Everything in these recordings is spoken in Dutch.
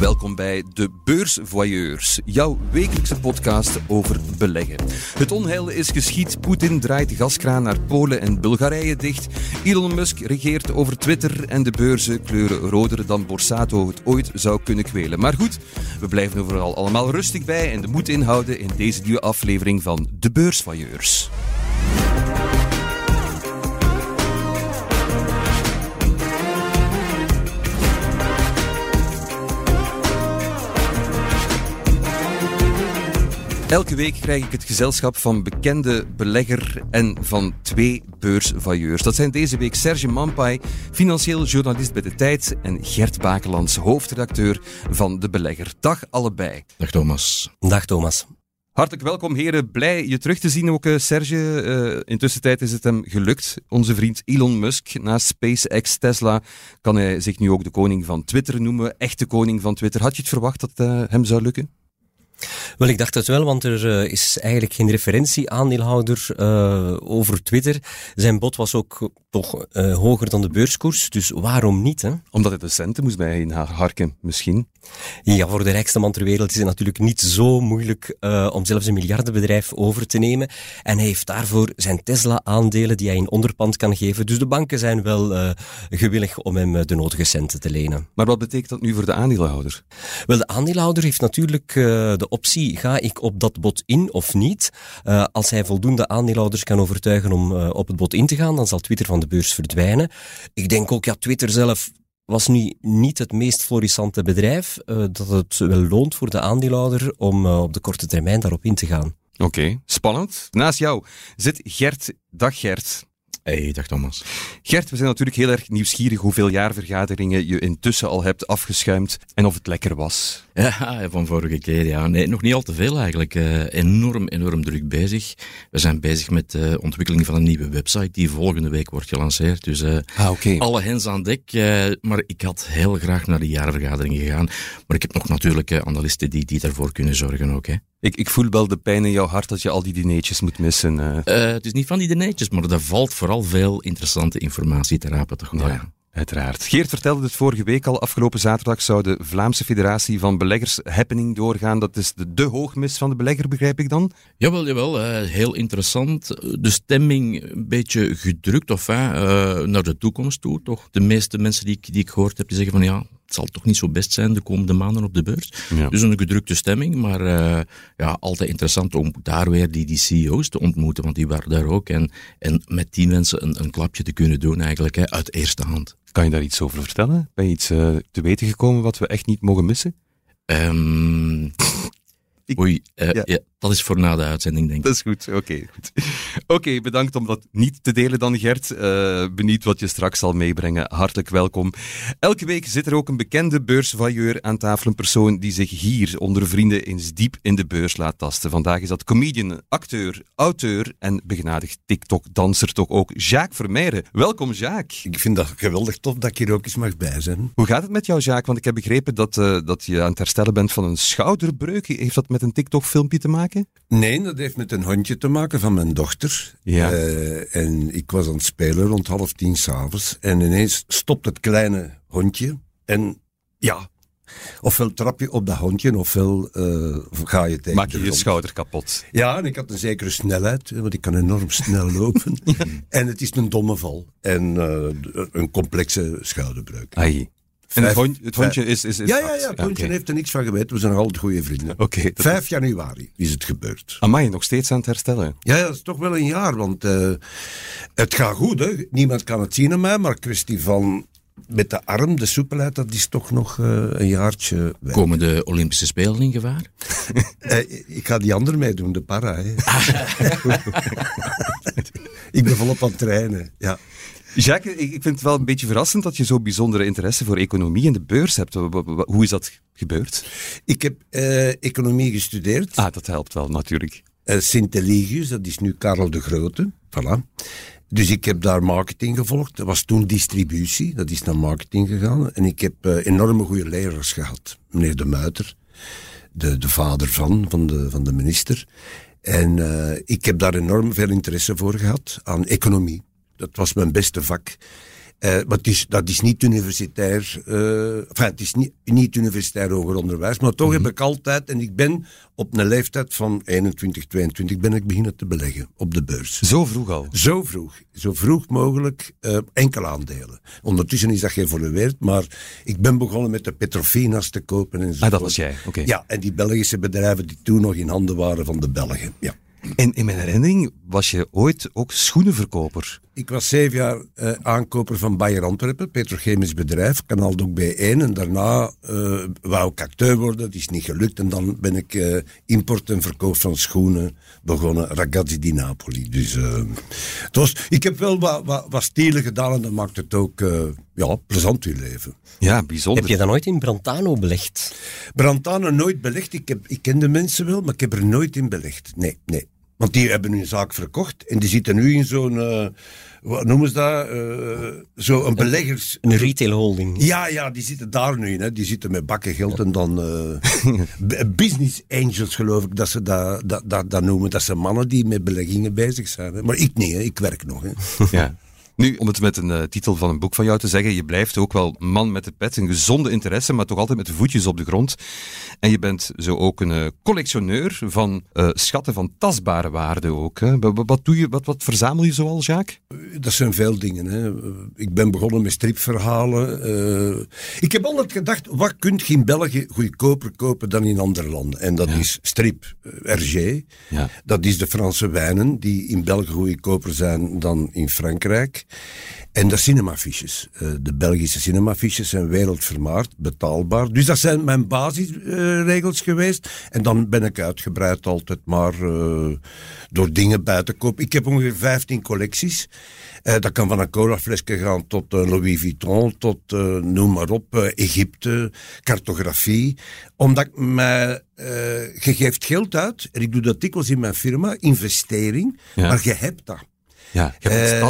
Welkom bij de Beursvoyeurs, jouw wekelijkse podcast over beleggen. Het onheil is geschied, Poetin draait gaskraan naar Polen en Bulgarije dicht, Elon Musk regeert over Twitter en de beurzen kleuren roder dan Borsato het ooit zou kunnen kwelen. Maar goed, we blijven overal allemaal rustig bij en de moed inhouden in deze nieuwe aflevering van de Beursvoyeurs. Elke week krijg ik het gezelschap van bekende belegger en van twee beursvailleurs. Dat zijn deze week Serge Mampai, financieel journalist bij De Tijd, en Gert Bakelands, hoofdredacteur van De Belegger. Dag allebei. Dag Thomas. Dag Thomas. Hartelijk welkom heren, blij je terug te zien ook uh, Serge. Uh, intussen tijd is het hem gelukt. Onze vriend Elon Musk, na SpaceX, Tesla, kan hij zich nu ook de koning van Twitter noemen. Echte koning van Twitter. Had je het verwacht dat uh, hem zou lukken? Wel, ik dacht het wel, want er uh, is eigenlijk geen referentie-aandeelhouder uh, over Twitter. Zijn bod was ook toch uh, hoger dan de beurskoers, dus waarom niet? Hè? Omdat hij de centen moest bij in harken, misschien? Ja, voor de rijkste man ter wereld is het natuurlijk niet zo moeilijk om zelfs een miljardenbedrijf over te nemen. En hij heeft daarvoor zijn Tesla-aandelen die hij in onderpand kan geven. Dus de banken zijn wel gewillig om hem de nodige centen te lenen. Maar wat betekent dat nu voor de aandeelhouder? Wel, de aandeelhouder heeft natuurlijk de optie, ga ik op dat bod in of niet? Als hij voldoende aandeelhouders kan overtuigen om op het bod in te gaan, dan zal Twitter van de beurs verdwijnen. Ik denk ook, ja, Twitter zelf was nu niet het meest florissante bedrijf, uh, dat het wel loont voor de aandeelhouder om op de korte termijn daarop in te gaan. Oké, okay, spannend. Naast jou zit Gert. Dag Gert. Hey, dag Thomas. Gert, we zijn natuurlijk heel erg nieuwsgierig hoeveel jaarvergaderingen je intussen al hebt afgeschuimd en of het lekker was. Ja, van vorige keer, ja. Nee, nog niet al te veel eigenlijk. Uh, enorm, enorm druk bezig. We zijn bezig met de ontwikkeling van een nieuwe website die volgende week wordt gelanceerd. Dus uh, ah, okay. alle hens aan dek. Maar ik had heel graag naar de jaarvergadering gegaan. Maar ik heb nog natuurlijk analisten die, die daarvoor kunnen zorgen ook. Hè. Ik, ik voel wel de pijn in jouw hart dat je al die dineetjes moet missen. het is niet van die dineetjes, maar er valt vooral veel interessante informatie te rapen. Toch? Ja. Uiteraard. Geert vertelde het vorige week al. Afgelopen zaterdag zou de Vlaamse Federatie van Beleggers Happening doorgaan. Dat is de, de hoogmis van de belegger, begrijp ik dan? Jawel, jawel. Uh, heel interessant. De stemming een beetje gedrukt of uh, naar de toekomst toe, toch? De meeste mensen die ik, die ik gehoord heb, die zeggen van ja, het zal toch niet zo best zijn de komende maanden op de beurs. Ja. Dus een gedrukte stemming, maar uh, ja, altijd interessant om daar weer die, die CEO's te ontmoeten, want die waren daar ook. En, en met die mensen een, een klapje te kunnen doen eigenlijk, hè, uit eerste hand. Kan je daar iets over vertellen? Ben je iets uh, te weten gekomen wat we echt niet mogen missen? Um, ik, Oei, uh, ja. ja. Dat is voor na de uitzending, denk ik. Dat is goed, oké. Okay, goed. Oké, okay, bedankt om dat niet te delen dan, Gert. Uh, benieuwd wat je straks zal meebrengen. Hartelijk welkom. Elke week zit er ook een bekende beursvailleur aan tafel. Een persoon die zich hier onder vrienden eens diep in de beurs laat tasten. Vandaag is dat comedian, acteur, auteur en begenadigd TikTok-danser toch ook, Jacques Vermeijren. Welkom, Jacques. Ik vind dat geweldig tof dat ik hier ook eens mag bij zijn. Hoe gaat het met jou, Jacques? Want ik heb begrepen dat, uh, dat je aan het herstellen bent van een schouderbreuk. Heeft dat met met een TikTok-filmpje te maken? Nee, dat heeft met een hondje te maken van mijn dochter. Ja. Uh, en ik was aan het spelen rond half tien s'avonds. En ineens stopt het kleine hondje. En ja, ofwel trap je op dat hondje, ofwel uh, ga je tegen Maak je je schouder kapot. Ja, en ik had een zekere snelheid, want ik kan enorm snel lopen. ja. En het is een domme val. En uh, een complexe schouderbreuk. Ai. En het, hond, het hondje is, is, is, Ja, ja, ja, het hondje okay. heeft er niks van geweten. We zijn nog altijd goede vrienden. Okay, 5 januari is het gebeurd. Amai, nog steeds aan het herstellen? Ja, ja dat is toch wel een jaar, want uh, het gaat goed. Hè. Niemand kan het zien aan mij, maar kwestie van met de arm, de soepelheid, dat is toch nog uh, een jaartje. Weg. Komen de Olympische Spelen in gevaar? uh, ik ga die andere meedoen, de para. ik ben volop aan het trainen, ja. Jacques, ik vind het wel een beetje verrassend dat je zo bijzondere interesse voor economie en de beurs hebt. Hoe is dat gebeurd? Ik heb uh, economie gestudeerd. Ah, dat helpt wel, natuurlijk. Uh, Sint-Eligius, dat is nu Karel de Grote. Voilà. Dus ik heb daar marketing gevolgd. Dat was toen distributie, dat is naar marketing gegaan. En ik heb uh, enorme goede leraars gehad. Meneer De Muiter, de, de vader van, van de, van de minister. En uh, ik heb daar enorm veel interesse voor gehad aan economie. Dat was mijn beste vak. Uh, maar het is, dat is niet universitair, uh, enfin, het is niet, niet universitair hoger onderwijs, maar toch heb ik altijd, en ik ben op een leeftijd van 21, 22, ben ik beginnen te beleggen op de beurs. Zo vroeg al? Zo vroeg. Zo vroeg mogelijk uh, enkel aandelen. Ondertussen is dat geëvolueerd, maar ik ben begonnen met de Petrofina's te kopen. En ah, dat was jij, oké. Ja, en die Belgische bedrijven die toen nog in handen waren van de Belgen, ja. En in mijn herinnering was je ooit ook schoenenverkoper. Ik was zeven jaar uh, aankoper van Bayer Antwerpen, petrochemisch bedrijf, kanaal ook bij één. En daarna uh, wou ik acteur worden, dat is niet gelukt. En dan ben ik uh, import en verkoop van schoenen begonnen, Ragazzi di Napoli. Dus het was, ik heb wel wat, wat, wat gedaan en dat maakt het ook ja, plezant in leven. Ja, bijzonder. Heb je dan nooit in Brantano belegd? Brantano nooit belegd. Ik, heb, ik ken de mensen wel, maar ik heb er nooit in belegd. Nee, nee. Want die hebben hun zaak verkocht en die zitten nu in zo'n, uh, wat noemen ze dat? Uh, zo'n beleggers... Een retail holding. Ja, ja, die zitten daar nu in. Hè. Die zitten met bakken geld en dan... Uh, business angels geloof ik dat ze dat, dat, dat, dat, noemen. Dat zijn mannen die met beleggingen bezig zijn. Hè. Maar ik niet, hè. ik werk nog. Hè. Ja. Nu, om het met een uh, titel van een boek van jou te zeggen, je blijft ook wel man met de pet, een gezonde interesse, maar toch altijd met de voetjes op de grond. En je bent zo ook een uh, collectioneur van uh, schatten van tastbare waarde ook. Hè? Wat, doe je, wat, wat verzamel je zoal, Jacques? Dat zijn veel dingen. Hè. Ik ben begonnen met stripverhalen. ik heb altijd gedacht, wat kunt je in België goedkoper kopen dan in andere landen? En dat ja. is strip, RG. Ja. Dat is de Franse wijnen, die in België goedkoper zijn dan in Frankrijk. En de cinemafiches. Uh, de Belgische cinemafiches zijn wereldvermaard, betaalbaar. Dus dat zijn mijn basisregels uh, geweest. En dan ben ik uitgebreid altijd maar uh, door dingen bij te kopen. Ik heb ongeveer 15 collecties. dat kan van een colaflesje gaan tot Louis Vuitton, tot noem maar op, Egypte, cartografie. Omdat ik mij, je geeft geld uit, en ik doe dat dikwijls in mijn firma, investering, ja. maar je hebt dat. Ja, uh,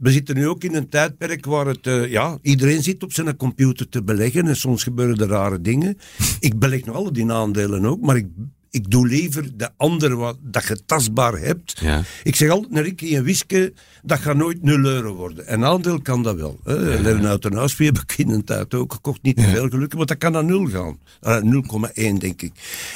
we zitten nu ook in een tijdperk waar het, uh, ja, iedereen zit op zijn computer te beleggen en soms gebeuren er rare dingen. ik beleg nog alle die aandelen ook, maar ik ik doe liever de andere wat dat je tastbaar hebt. Ja. Ik zeg altijd naar Ricky en Wiske, dat gaat nooit 0 euro worden. Een aandeel kan dat wel. Hè. Ja. Leren uit een huis, heb ik in een tijd ook gekocht. Niet te veel gelukkig, want dat kan naar 0 gaan. Uh, 0,1 denk ik.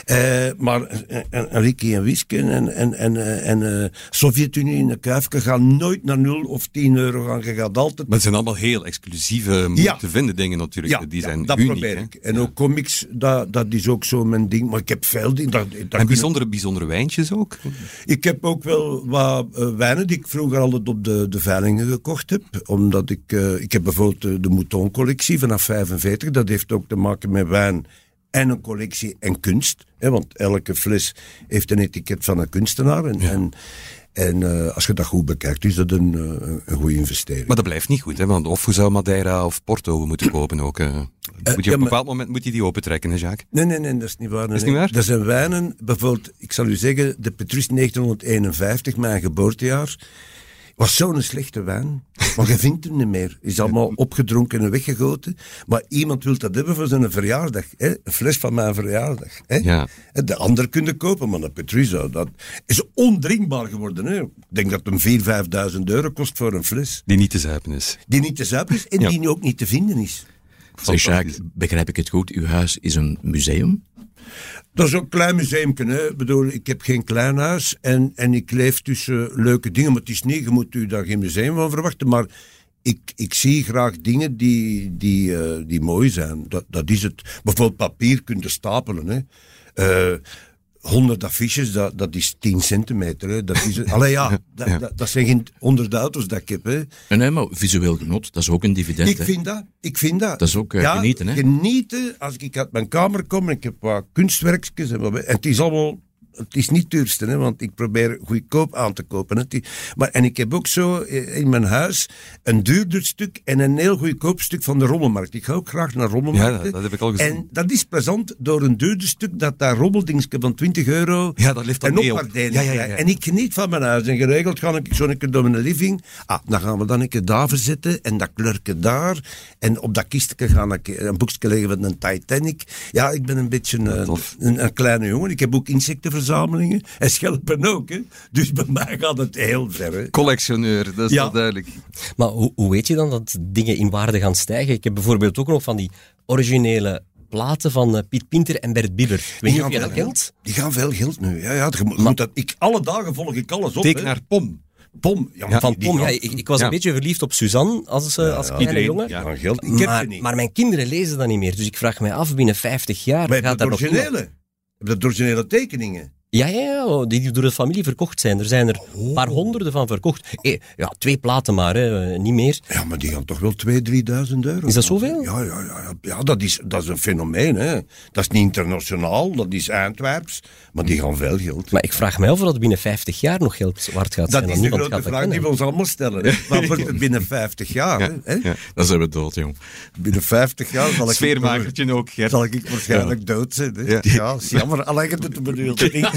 Uh, maar uh, Ricky en Wiske en, en, en, en Sovjet-Unie in de Kuifke gaan nooit naar 0 of 10 euro gaan. Je gaat altijd... Maar het zijn allemaal heel exclusieve, ja. te vinden dingen natuurlijk. Die zijn dat uniek, probeer ik. En ook comics, dat, dat is ook zo mijn ding. Maar ik heb veel dingen en bijzondere, bijzondere wijntjes ook? Ik heb ook wel wat uh, wijnen die ik vroeger altijd op de, de veilingen gekocht heb. Omdat ik, uh, ik heb bijvoorbeeld de, de Mouton collectie vanaf 45. Dat heeft ook te maken met wijn en een collectie en kunst. Hè, want elke fles heeft een etiket van een kunstenaar. En, ja. en, en uh, als je dat goed bekijkt, is dat een, uh, een goede investering. Maar dat blijft niet goed, hè? want of je zou Madeira of Porto moeten kopen ook. Uh, moet je op een bepaald moment moet je die opentrekken, hè Jacques? Nee, nee, nee, dat is niet waar. Nee, dat is niet waar? Er zijn wijnen, bijvoorbeeld, ik zal u zeggen, de Petrus 1951, mijn geboortejaar was zo'n slechte wijn. Maar je vindt hem niet meer. Is allemaal opgedronken en weggegoten. Maar iemand wil dat hebben voor zijn verjaardag. Hè? Een fles van mijn verjaardag. Hè? Ja. De ander kunnen kopen, maar dat Petruza, dat is ondrinkbaar geworden. Hè? Ik denk dat het hem 4.000, 5.000 euro kost voor een fles. Die niet te zuipen is. Die niet te zuipen is en ja. die ook niet te vinden is. Zeg Jacques, begrijp ik het goed? Uw huis is een museum? Dat is ook een klein museum. Ik bedoel, ik heb geen klein huis en, en ik leef tussen leuke dingen. Maar het is niet, je moet u daar geen museum van verwachten. Maar ik, ik zie graag dingen die, die, uh, die mooi zijn. Dat, dat is het. Bijvoorbeeld papier kunt stapelen. Hè. Uh, 100 affiches, dat, dat is 10 centimeter. Hè. Dat, is, allee, ja, dat, ja. Dat, dat, zijn geen 100 auto's dat ik heb. Hè. Nee, maar visueel genot, dat is ook een dividend. Ik vind dat. Ik vind dat. Dat is ook uh, ja, genieten. Hè? Genieten, als ik uit mijn kamer kom en ik heb wat kunstwerkjes. En, en het is allemaal het is niet het duurste, hè, want ik probeer goedkoop aan te kopen. Hè. Maar, en ik heb ook zo in mijn huis een duurder stuk en een heel goedkoop stuk van de rommelmarkt. Ik ga ook graag naar rommelmarkten. Ja, dat heb ik al gezien. En dat is plezant door een duurder stuk dat daar rommeldingsje van 20 euro ja, dat ligt dan en op. Ja, ja, ja, En ik geniet van mijn huis. En geregeld ga ik zo een keer door mijn living. Ah, dan gaan we dan een keer daar verzetten en dat kleurke daar. En op dat kistje gaan ik een boekje leggen van een Titanic. Ja, ik ben een beetje een, een, een kleine jongen. Ik heb ook insecten verzameld verzamelingen. En schelpen ook, hè. Dus bij mij gaat het heel ver, hè. Collectioneur, dat is Ja. wel duidelijk. Maar hoe, hoe weet je dan dat dingen in waarde gaan stijgen? Ik heb bijvoorbeeld ook nog van die originele platen van eh, Piet Pinter en Bert Bibber. Ik weet niet of je dat veel kent. Die gaan veel geld nu. Ja, ja, je moet, dat, ik, alle dagen volg ik alles op. Tekenaar Pom. Pom. Ja, Ja, Van die- die Pom, ja, ik, ik was Ja. een beetje verliefd op Suzanne als, eh, als kleine iedereen, jongen. gaan geld. Ik heb maar, niet. maar mijn kinderen lezen dat niet meer. Dus ik vraag mij af, binnen 50 jaar Maar heb je gaat de dat nog originele? Heb je de originele tekeningen? Ja, ja, ja, oh, die door de familie verkocht zijn. Er zijn er een paar honderden van verkocht. Eh, ja, twee platen maar, hè, eh, niet meer. Ja, maar die gaan toch wel 2.000, 3.000 euro. Is dat zoveel? Ja, ja, ja, ja. dat, is, dat is een fenomeen. Hè. Dat is niet internationaal, dat is Antwerps. Maar die gaan veel geld. Maar ik vraag mij af of dat binnen 50 jaar nog geld waard gaat zijn. dat is de grote dat vraag die we ons allemaal stellen. hè. Wat wordt het binnen 50 jaar? Ja, Hè? ja. Dan zijn we dood, jong. Binnen 50 jaar zal ik, Sfeermakertje ook, Gert. zal ik waarschijnlijk dood zijn. Hè? Ja. Ja. is jammer. Alleen het het bedoelt.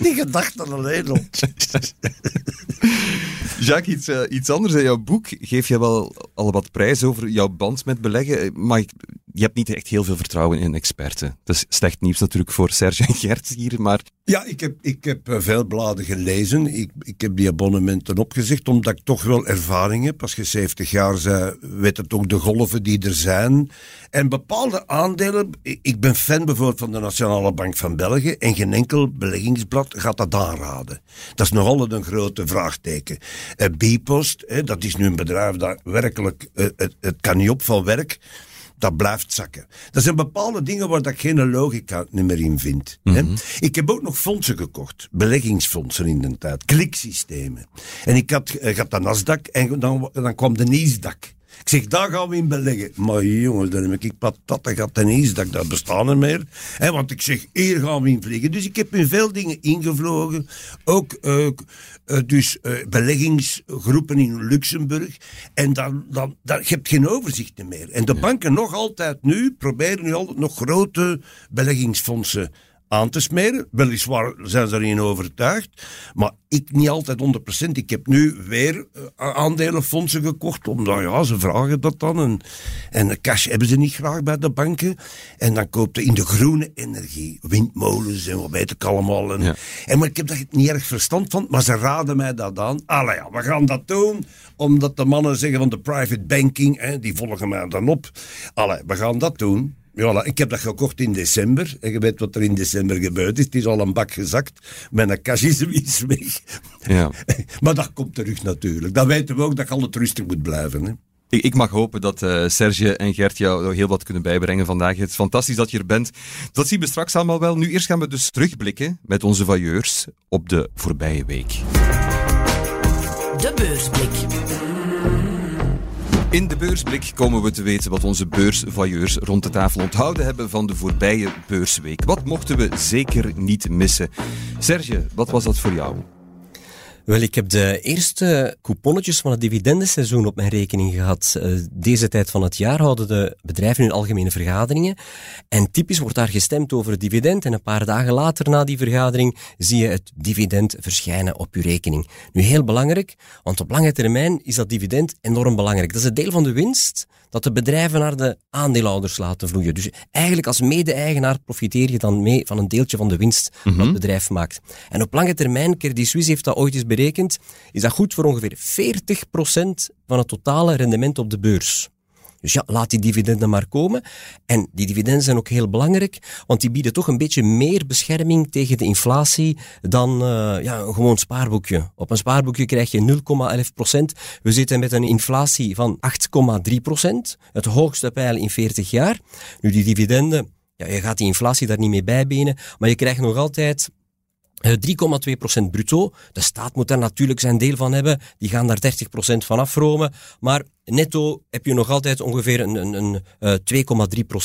Die gedachten alleen al. Jacques, iets, eh, iets anders. In jouw boek geef je wel al wat prijs over jouw band met beleggen. Eh, Maar ik- je hebt niet echt heel veel vertrouwen in experten. Dat is slecht nieuws natuurlijk voor Serge en Gert hier, maar Ja, ik heb, ik heb eh, veel bladen gelezen. Ik, ik heb die abonnementen opgezegd, omdat ik toch wel ervaring heb. Als je 70 jaar bent, weet het ook de golven die er zijn. En bepaalde aandelen... Ik ik ben fan bijvoorbeeld van de Nationale Bank van België en geen enkel beleggingsblad gaat dat aanraden. Dat is nog altijd een grote vraagteken. Eh, Bpost, dat is nu een bedrijf dat werkelijk... eh, het, het kan niet op van werk dat blijft zakken. Er zijn bepaalde dingen waar dat ik geen logica meer in vind. hè. Ik heb ook nog fondsen gekocht. Beleggingsfondsen in de tijd. Kliksystemen. En ik had, ik had de Nasdaq en dan, dan kwam de Niesdaq. Ik zeg, daar gaan we in beleggen. Maar jongens, daar heb ik patatten gehad en Niesdaq, dat bestaan er meer. Hè, want ik zeg, hier gaan we in vliegen. Dus ik heb in veel dingen ingevlogen. Ook eh, eh, dus eh, beleggingsgroepen in Luxemburg. En dan, dan, dan, je hebt geen overzicht meer. En de banken nog altijd nu, proberen nu altijd nog grote beleggingsfondsen aan te smeren. Weliswaar zijn ze erin overtuigd, maar ik niet altijd 100%. Ik heb nu weer eh, aandelenfondsen gekocht, omdat ja, ze vragen dat dan. En, en de cash hebben ze niet graag bij de banken. En dan koopt in de groene energie, windmolens en wat weet ik allemaal. En, Ja. en maar ik heb daar niet erg verstand van, maar ze raden mij dat aan. Allee, ja, we gaan dat doen, omdat de mannen zeggen van de private banking, hè, die volgen mij dan op. Allee, we gaan dat doen. Ja, ik heb dat gekocht in december. En je weet wat er in december gebeurd is. Het is al een bak gezakt. Mijn cash is is weg. ja. Maar dat komt terug natuurlijk. Dan weten we ook dat je altijd rustig moet blijven. Hè. Ik, ik mag hopen dat eh, Serge en Gert jou heel wat kunnen bijbrengen vandaag. Het is fantastisch dat je er bent. Dat zien we straks allemaal wel. Nu eerst gaan we dus terugblikken met onze vailleurs op de voorbije week. De beursblik. In de beursblik komen we te weten wat onze beursvailleurs rond de tafel onthouden hebben van de voorbije beursweek. Wat mochten we zeker niet missen? Serge, wat was dat voor jou? Wel, ik heb de eerste couponnetjes van het dividendenseizoen op mijn rekening gehad. Eh, Deze tijd van het jaar houden de bedrijven hun algemene vergaderingen. En typisch wordt daar gestemd over het dividend. En een paar dagen later na die vergadering zie je het dividend verschijnen op je rekening. Nu heel belangrijk, want op lange termijn is dat dividend enorm belangrijk. Dat is het deel van de winst dat de bedrijven naar de aandeelhouders laten vloeien. Dus eigenlijk als mede-eigenaar profiteer je dan mee van een deeltje van de winst dat het bedrijf maakt. En op lange termijn, Credit Suisse heeft dat ooit eens berekend, is dat goed voor ongeveer 40% van het totale rendement op de beurs. Dus ja, laat die dividenden maar komen. En die dividenden zijn ook heel belangrijk, want die bieden toch een beetje meer bescherming tegen de inflatie dan eh, ja, een gewoon spaarboekje. Op een spaarboekje krijg je 0,11%. We zitten met een inflatie van 8,3%, het hoogste pijl in 40 jaar. Nu, die dividenden, ja, je gaat die inflatie daar niet mee bijbenen, maar je krijgt nog altijd 3,2% bruto. De staat moet daar natuurlijk zijn deel van hebben. Die gaan daar 30% van afromen. Maar netto heb je nog altijd ongeveer een, een, een eh,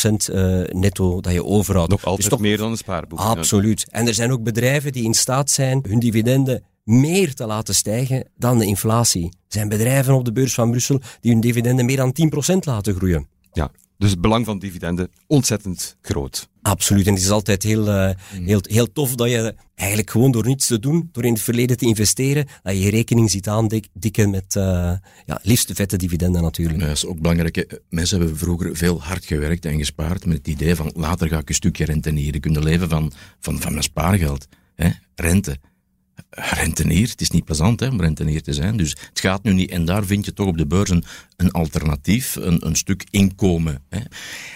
2,3% eh, netto dat je overhoudt. Nog Dus altijd toch meer dan een spaarboek. Absoluut. En er zijn ook bedrijven die in staat zijn hun dividenden meer te laten stijgen dan de inflatie. Er zijn bedrijven op de beurs van Brussel die hun dividenden meer dan 10% laten groeien. Ja, dus het belang van dividenden ontzettend groot. Absoluut. En het is altijd heel, uh, heel, heel tof dat je eigenlijk gewoon door niets te doen, door in het verleden te investeren, dat je je rekening ziet aandikken met uh, ja, liefst vette dividenden natuurlijk. Ja, dat is ook belangrijk. Mensen hebben vroeger veel hard gewerkt en gespaard met het idee van later ga ik een stukje rentenieren. Kunnen leven van, van, van mijn spaargeld. Hè? Rente rentenier. Het is niet plezant hè, om rentenier te zijn. Dus het gaat nu niet. En daar vind je toch op de beurs een, een alternatief, een, een stuk inkomen. Hè.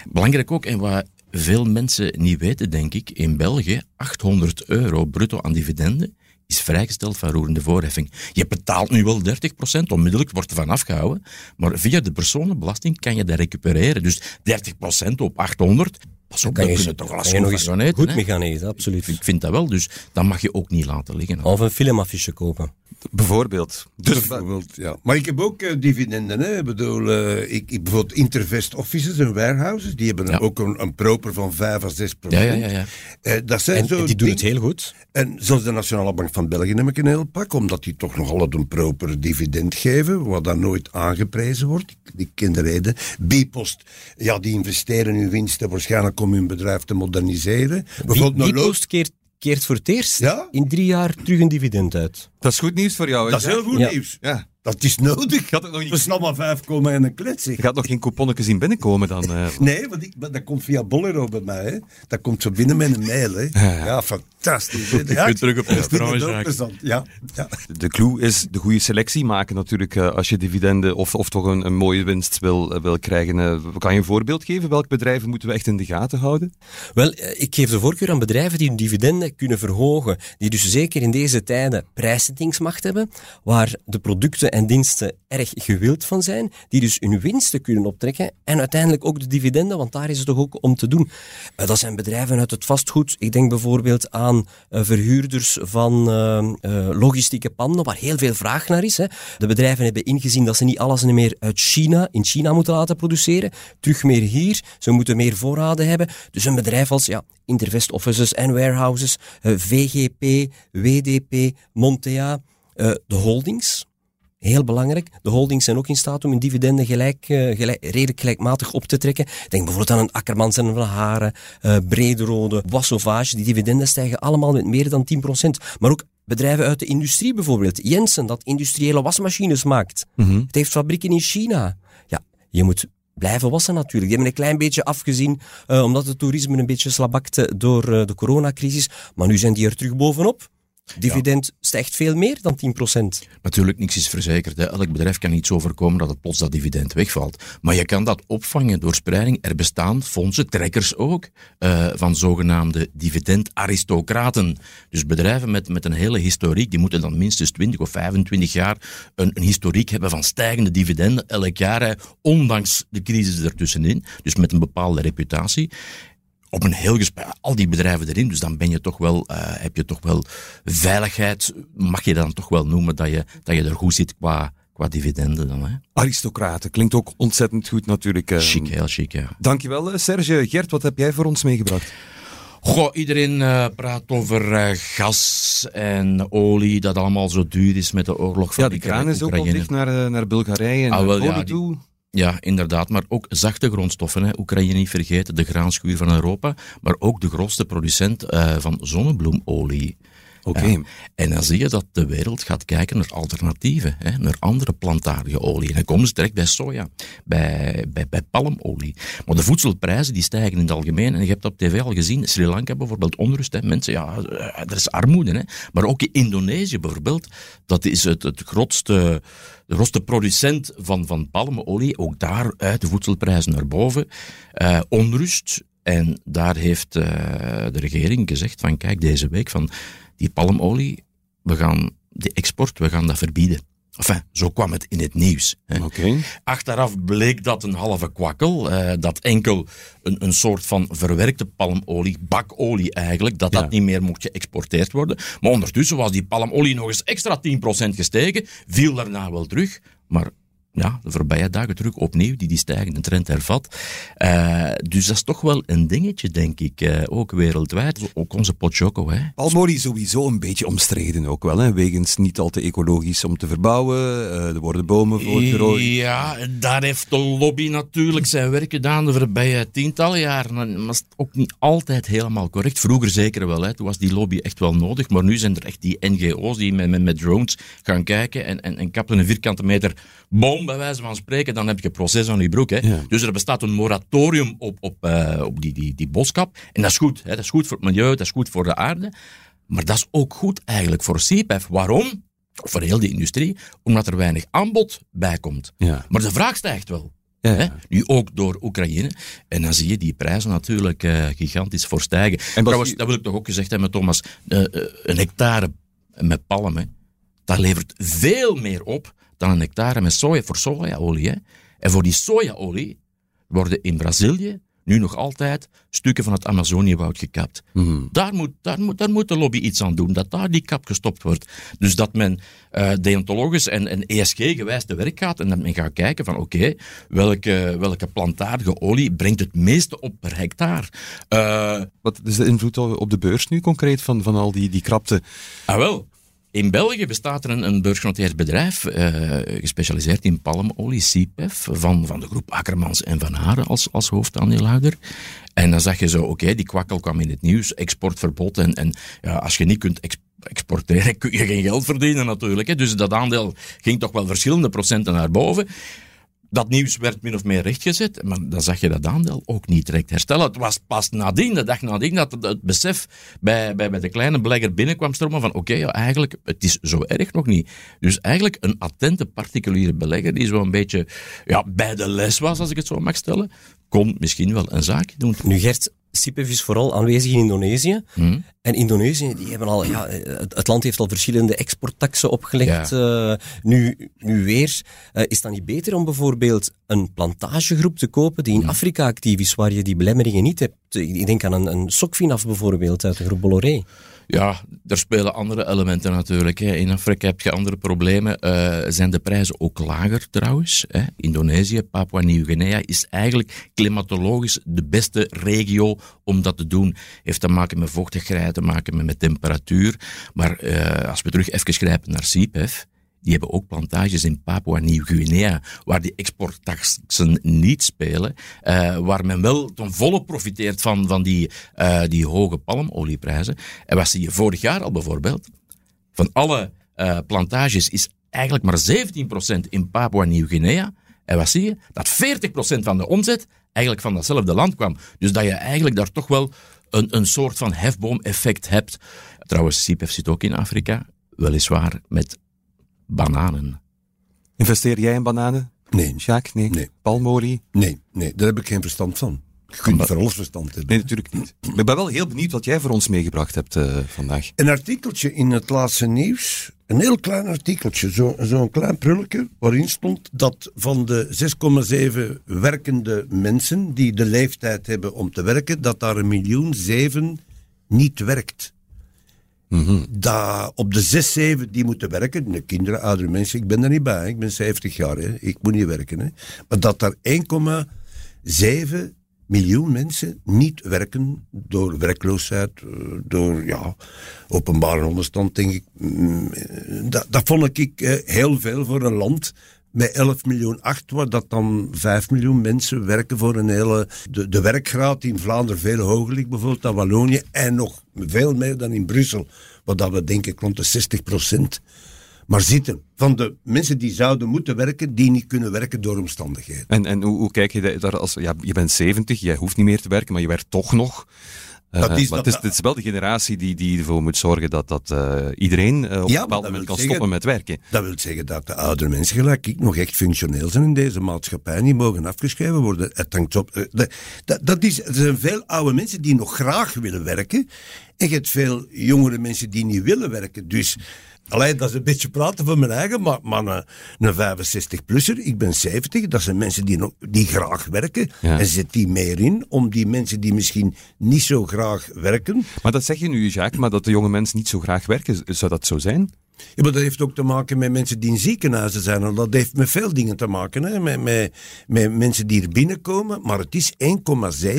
Belangrijk ook, en wat veel mensen niet weten, denk ik, in België, 800 euro bruto aan dividenden is vrijgesteld van roerende voorheffing. Je betaalt nu wel 30%, onmiddellijk wordt er van afgehouden, maar via de personenbelasting kan je dat recupereren. Dus 30% op 800, Pas op, kan je, kunnen toch kan je nog eens eten. goed hè. mee gaan eten, absoluut. Ik vind dat wel, dus dat mag je ook niet laten liggen. Of een filmaffiche kopen. Bijvoorbeeld. Dus, Bijvoorbeeld, ja. Maar ik heb ook eh, dividenden. Hè. Ik bedoel, eh, ik, ik, bijvoorbeeld Intervest Offices en Warehouses, die hebben Ja. ook een, een proper van 5 à 6 Ja, procent. ja, ja. ja. Eh, dat zijn En zo die doen het heel goed. En zoals de Nationale Bank van België heb ik een heel pak, omdat die toch nog altijd een proper dividend geven, wat dan nooit aangeprezen wordt. Ik, ik ken de reden. Bipost, ja, die investeren hun winsten waarschijnlijk om hun bedrijf te moderniseren. Bijvoorbeeld Die, een die lo- post keert, keert voor het eerst Ja? in drie jaar terug een dividend uit. dat is goed nieuws voor jou. hè, Dat is heel goed Ja. nieuws. Ja. Dat is nodig. Gaat het nog niet- We staan maar 5 komen en een klets. Je gaat nog geen couponnetjes zien binnenkomen dan. eh. Nee, want ik, dat komt via Bolero bij mij. Hè. Dat komt zo binnen met een mail. Hè. Ja, fantastisch. hè. Ja, kunt terug op ik restaurant. Ja, ja. De clue is de goede selectie maken natuurlijk eh, als je dividenden of, of toch een, een mooie winst wil, eh, wil krijgen. Kan je een voorbeeld geven? Welke bedrijven moeten we echt in de gaten houden? Wel, ik geef de voorkeur aan bedrijven die hun dividenden kunnen verhogen. Die dus zeker in deze tijden prijszettingsmacht hebben, waar de producten en diensten erg gewild van zijn, die dus hun winsten kunnen optrekken en uiteindelijk ook de dividenden, want daar is het toch ook om te doen. Eh, Dat zijn bedrijven uit het vastgoed. Ik denk bijvoorbeeld aan eh, verhuurders van eh, logistieke panden, waar heel veel vraag naar is. De bedrijven hebben ingezien dat ze niet alles meer uit China, in China moeten laten produceren, terug meer hier. Ze moeten meer voorraden hebben. Dus een bedrijf als ja, Intervest Offices en Warehouses, eh, VGP, WDP, Montea, de holdings. Heel belangrijk. De holdings zijn ook in staat om hun dividenden gelijk, eh, gelijk, redelijk gelijkmatig op te trekken. Denk bijvoorbeeld aan een Akkermans en Van Haren, eh Brederode, Wassauvage. Die dividenden stijgen allemaal met meer dan 10%. Maar ook bedrijven uit de industrie bijvoorbeeld. Jensen, dat industriële wasmachines maakt. Het heeft fabrieken in China. Ja, je moet blijven wassen natuurlijk. Die hebben een klein beetje afgezien, eh, omdat het toerisme een beetje slabakte door de coronacrisis. Maar nu zijn die er terug bovenop. Dividend stijgt veel meer dan 10%. Natuurlijk, niks is verzekerd. Hè. Elk bedrijf kan niet zo voorkomen dat het plots dat dividend wegvalt. Maar je kan dat opvangen door spreiding. Er bestaan fondsen, trekkers ook, eh, van zogenaamde dividendaristocraten. Dus bedrijven met, met een hele historiek, die moeten dan minstens 20 of 25 jaar een, een historiek hebben van stijgende dividenden elk jaar, ondanks de crisis ertussenin. Dus met een bepaalde reputatie op een heel gesprek, al die bedrijven erin, dus dan ben je toch wel, eh, heb je toch wel veiligheid, mag je dan toch wel noemen dat je, dat je er goed zit qua, qua dividenden dan. Hè? Aristocraten, klinkt ook ontzettend goed natuurlijk. eh. Chic, heel chic, ja. Dankjewel eh, Serge. Gert, wat heb jij voor ons meegebracht? Goh, iedereen eh, praat over gas en olie, dat allemaal zo duur is met de oorlog van Ja, die kraan is ook al dicht naar, naar Bulgarije en Ah, naar wel, ja, die- toe. Ja, inderdaad. Maar ook zachte grondstoffen. Hè. Oekraïne niet vergeten, de graanschuur van Europa. Maar ook de grootste producent eh, van zonnebloemolie. Oké. En dan zie je dat de wereld gaat kijken naar alternatieven, hè, naar andere plantaardige olie. En dan komen ze terecht bij soja, bij, bij, bij palmolie. Maar de voedselprijzen die stijgen in het algemeen. En je hebt op tv al gezien, Sri Lanka bijvoorbeeld, onrust. Hè. Mensen, ja, eh, er is armoede. Hè. Maar ook in Indonesië bijvoorbeeld, dat is het, het grootste, de grootste producent van, van palmolie. Ook daar uit de voedselprijzen naar boven. Eh, onrust. En daar heeft eh, de regering gezegd van, kijk, deze week van die palmolie, we gaan die export, we gaan dat verbieden. Enfin, zo kwam het in het nieuws. Hè. Achteraf bleek dat een halve kwakkel, eh, dat enkel een, een soort van verwerkte palmolie, bakolie eigenlijk, dat dat Ja. niet meer mocht geëxporteerd worden. Maar ondertussen was die palmolie nog eens extra 10% gestegen, viel daarna wel terug, maar ja, de voorbije dagen terug opnieuw die, die stijgende trend hervat. Uh, dus dat is toch wel een dingetje, denk ik, uh, ook wereldwijd. Ook onze Pochoko, hè. Palmori sowieso een beetje omstreden ook wel, hè. Wegens niet al te ecologisch om te verbouwen. Uh, er worden bomen voor gerooid. Ja, daar heeft de lobby natuurlijk zijn werk gedaan de voorbije tientallen jaren. Maar het ook niet altijd helemaal correct. Vroeger zeker wel, hè. Toen was die lobby echt wel nodig. Maar nu zijn er echt die NGO's die met, met, met drones gaan kijken en, en, en kappen een vierkante meter bij wijze van spreken, dan heb je proces aan je broek. Hè. Dus er bestaat een moratorium op, op, uh, op die, die, die boskap. En dat is goed. Hè. Dat is goed voor het milieu, dat is goed voor de aarde. Maar dat is ook goed eigenlijk voor CPF. Waarom? Voor heel die industrie. Omdat er weinig aanbod bij komt. Ja. Maar de vraag stijgt wel. Ja. Nu ook door Oekraïne. En dan zie je die prijzen natuurlijk uh, gigantisch voor stijgen. En Trouwens, dat wil ik toch ook gezegd hebben, Thomas. Uh, een hectare met palmen, dat levert veel meer op dan een hectare met soja voor sojaolie. Hè. En voor die sojaolie worden in Brazilië nu nog altijd stukken van het Amazoniëwoud gekapt. Mm. Daar, moet, daar, moet, daar moet de lobby iets aan doen, dat daar die kap gestopt wordt. Dus dat men uh, deontologisch en, en ESG-gewijs te werk gaat en dat men gaat kijken van oké, okay, welke, welke plantaardige olie brengt het meeste op per hectare. Uh, Wat is de invloed op de beurs nu concreet van, van al die, die krapte? Ah wel, in België bestaat er een, een beursgenoteerd bedrijf, uh, gespecialiseerd in palmolie, CPEF, van, van de groep Akkermans en Van Haren als, als hoofdaandeelhouder. En dan zag je zo, oké, die kwakkel kwam in het nieuws, exportverbod. En, en ja, als je niet kunt exp exporteren, kun je geen geld verdienen natuurlijk. Dus dat aandeel ging toch wel verschillende procenten naar boven. Dat nieuws werd min of meer rechtgezet, maar dan zag je dat aandeel ook niet direct herstellen. Het was pas nadien, de dag nadien, dat het, besef bij, bij, bij de kleine belegger binnenkwam stromen van oké, okay, ja, eigenlijk, het is zo erg nog niet. Dus eigenlijk een attente particuliere belegger die zo een beetje ja, bij de les was, als ik het zo mag stellen, kon misschien wel een zaakje doen. Nu Gert, CIPEF is vooral aanwezig in Indonesië. Hmm. En Indonesië, die hebben al, ja, het, het land heeft al verschillende exporttaxen opgelegd. Ja. Uh, nu, nu weer. Uh, is dat niet beter om bijvoorbeeld een plantagegroep te kopen die in hmm. Afrika actief is, waar je die belemmeringen niet hebt? Ik denk aan een, een Sokfinaf bijvoorbeeld uit de groep Bolloré. Ja, er spelen andere elementen natuurlijk. Hè. In Afrika heb je andere problemen. Uh, zijn de prijzen ook lager trouwens? Hè. Indonesië, Papua Nieuw-Guinea is eigenlijk klimatologisch de beste regio om dat te doen. Heeft te maken met vochtigheid, te maken met, temperatuur. Maar uh, als we terug even grijpen naar CPEF, die hebben ook plantages in Papua Nieuw-Guinea, waar die exporttaxen niet spelen, uh, waar men wel ten volle profiteert van, van die, uh, die hoge palmolieprijzen. En wat zie je vorig jaar al bijvoorbeeld? Van alle uh, plantages is eigenlijk maar 17% in Papua Nieuw-Guinea. En wat zie je? Dat 40% van de omzet eigenlijk van datzelfde land kwam. Dus dat je eigenlijk daar toch wel een, een soort van hefboom-effect hebt. Trouwens, CIPEF zit ook in Afrika, weliswaar met bananen. Investeer jij in bananen? Nee. Jacques, nee. Nee. Palmolie? Nee, nee, daar heb ik geen verstand van. Je kunt niet alles verstand hebben. Nee, natuurlijk niet. Maar ik ben wel heel benieuwd wat jij voor ons meegebracht hebt uh, vandaag. Een artikeltje in het laatste nieuws. Een heel klein artikeltje, zo'n zo klein prulletje, waarin stond dat van de 6,7 werkende mensen die de leeftijd hebben om te werken, dat daar een miljoen zeven niet werkt. Mm. Dat op de 6, 7 die moeten werken, de kinderen, oudere mensen, ik ben er niet bij, ik ben 70 jaar, hè, ik moet niet werken. Hè, maar dat daar 1,7 miljoen mensen niet werken door werkloosheid, door ja, openbare onderstand, denk ik. Dat, dat vond ik uh, heel veel voor een land met 11 miljoen 8, waar dat dan 5 miljoen mensen werken voor een hele... De, de werkgraad in Vlaanderen veel hoger ligt, bijvoorbeeld dan Wallonië, en nog veel meer dan in Brussel, waar dat we denken rond de 60 procent maar zitten. Van de mensen die zouden moeten werken, die niet kunnen werken door omstandigheden. En, en hoe, hoe kijk je daar als... Ja, je bent 70, jij hoeft niet meer te werken, maar je werkt toch nog. Dat is, maar dat, het, is, het is wel de generatie die, die ervoor moet zorgen dat, dat uh, iedereen uh, op ja, een bepaald moment kan zeggen, stoppen met werken. Dat wil zeggen dat de oudere mensen gelijk ik nog echt functioneel zijn in deze maatschappij. Die mogen afgeschreven worden. Het hangt op. Dat, dat is, er zijn veel oude mensen die nog graag willen werken. En je hebt veel jongere mensen die niet willen werken. Dus Allee, dat is een beetje praten van mijn eigen, maar, maar een, een 65-plusser, ik ben 70, dat zijn mensen die, nog, die graag werken. Ja. En zet die meer in om die mensen die misschien niet zo graag werken. Maar dat zeg je nu, Jacques, maar dat de jonge mensen niet zo graag werken, zou dat zo zijn? Ja, maar dat heeft ook te maken met mensen die in ziekenhuizen zijn. En dat heeft met veel dingen te maken. Hè? Met, met, met mensen die er binnenkomen. Maar het is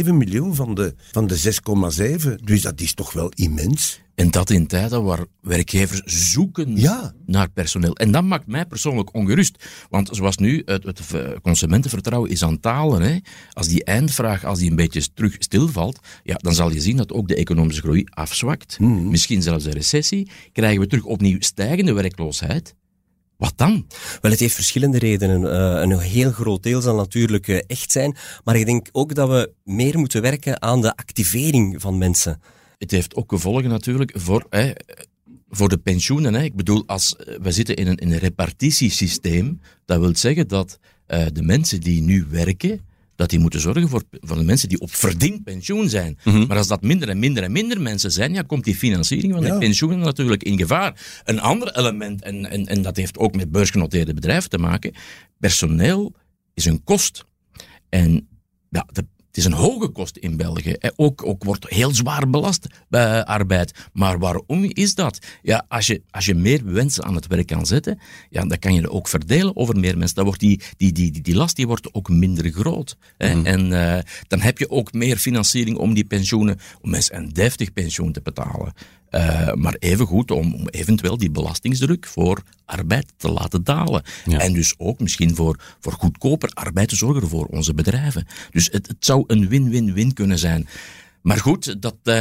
1,7 miljoen van de, van de 6,7. Dus dat is toch wel immens. En dat in tijden waar werkgevers zoeken Ja. naar personeel. En dat maakt mij persoonlijk ongerust. Want zoals nu, het, het consumentenvertrouwen is aan het dalen. Hè. Als die eindvraag als die een beetje terug stilvalt, ja, dan zal je zien dat ook de economische groei afzwakt. Misschien zelfs een recessie. Krijgen we terug opnieuw stijgende werkloosheid. Wat dan? Wel, het heeft verschillende redenen. Eh, een heel groot deel zal natuurlijk eh, echt zijn. Maar ik denk ook dat we meer moeten werken aan de activering van mensen. Het heeft ook gevolgen natuurlijk voor, hè, voor de pensioenen. Hè. Ik bedoel, als eh, we zitten in een, in een repartitiesysteem, dat wil zeggen dat eh, de mensen die nu werken, dat die moeten zorgen voor, voor de mensen die op verdiend pensioen zijn. Maar als dat minder en minder en minder mensen zijn, ja, komt die financiering van Ja. die pensioenen natuurlijk in gevaar. Een ander element, en, en, en dat heeft ook met beursgenoteerde bedrijven te maken, personeel is een kost. En ja, de- het is een hoge kost in België. Ook, ook wordt heel zwaar belast bij arbeid. Maar waarom is dat? Ja, als je, als je meer mensen aan het werk kan zetten, ja, dan kan je het ook verdelen over meer mensen. Dan wordt die, die, die, die, die last die wordt ook minder groot. Hè. En eh, dan heb je ook meer financiering om die pensioenen, om mensen een deftig pensioen te betalen. Eh, maar evengoed om, om eventueel die belastingsdruk voor arbeid te laten dalen. En dus ook misschien voor, voor goedkoper arbeid te zorgen voor onze bedrijven. Dus het, het zou een win-win-win kunnen zijn. Maar goed, dat, eh,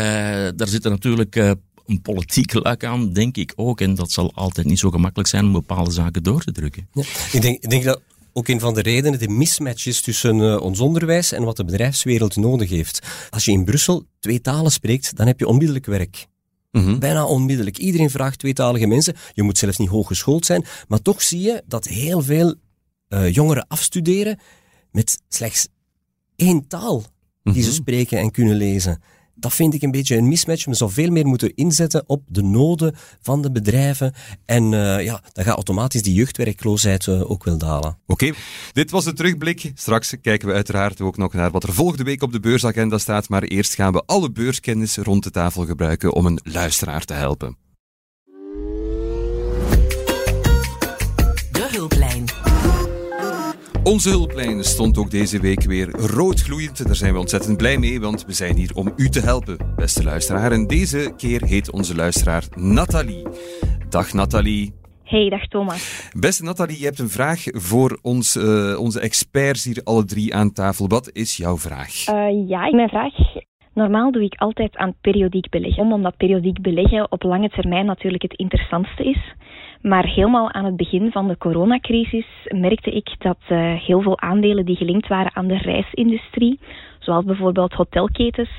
daar zit er natuurlijk eh, een politiek luik aan, denk ik ook. En dat zal altijd niet zo gemakkelijk zijn om bepaalde zaken door te drukken. Ja. Ik, denk, ik denk dat ook een van de redenen de mismatch is tussen ons onderwijs en wat de bedrijfswereld nodig heeft. Als je in Brussel twee talen spreekt, dan heb je onmiddellijk werk. Bijna onmiddellijk. Iedereen vraagt tweetalige mensen. Je moet zelfs niet hooggeschoold zijn. Maar toch zie je dat heel veel eh, jongeren afstuderen met slechts één taal die ze spreken en kunnen lezen. Dat vind ik een beetje een mismatch. We zouden veel meer moeten inzetten op de noden van de bedrijven. En eh, ja, dan gaat automatisch die jeugdwerkloosheid eh, ook wel dalen. Oké, dit was de terugblik. Straks kijken we uiteraard ook nog naar wat er volgende week op de beursagenda staat. Maar eerst gaan we alle beurskennis rond de tafel gebruiken om een luisteraar te helpen. Onze hulplijn stond ook deze week weer roodgloeiend. Daar zijn we ontzettend blij mee, want we zijn hier om u te helpen, beste luisteraar. En deze keer heet onze luisteraar Nathalie. Dag Nathalie. Hey, dag Thomas. Beste Nathalie, je hebt een vraag voor ons, eh, onze experts hier alle drie aan tafel. Wat is jouw vraag? Eh, ja, mijn vraag. Normaal doe ik altijd aan periodiek beleggen. Om- Omdat periodiek beleggen op lange termijn natuurlijk het interessantste is. Maar helemaal aan het begin van de coronacrisis merkte ik dat eh, heel veel aandelen die gelinkt waren aan de reisindustrie, zoals bijvoorbeeld hotelketens,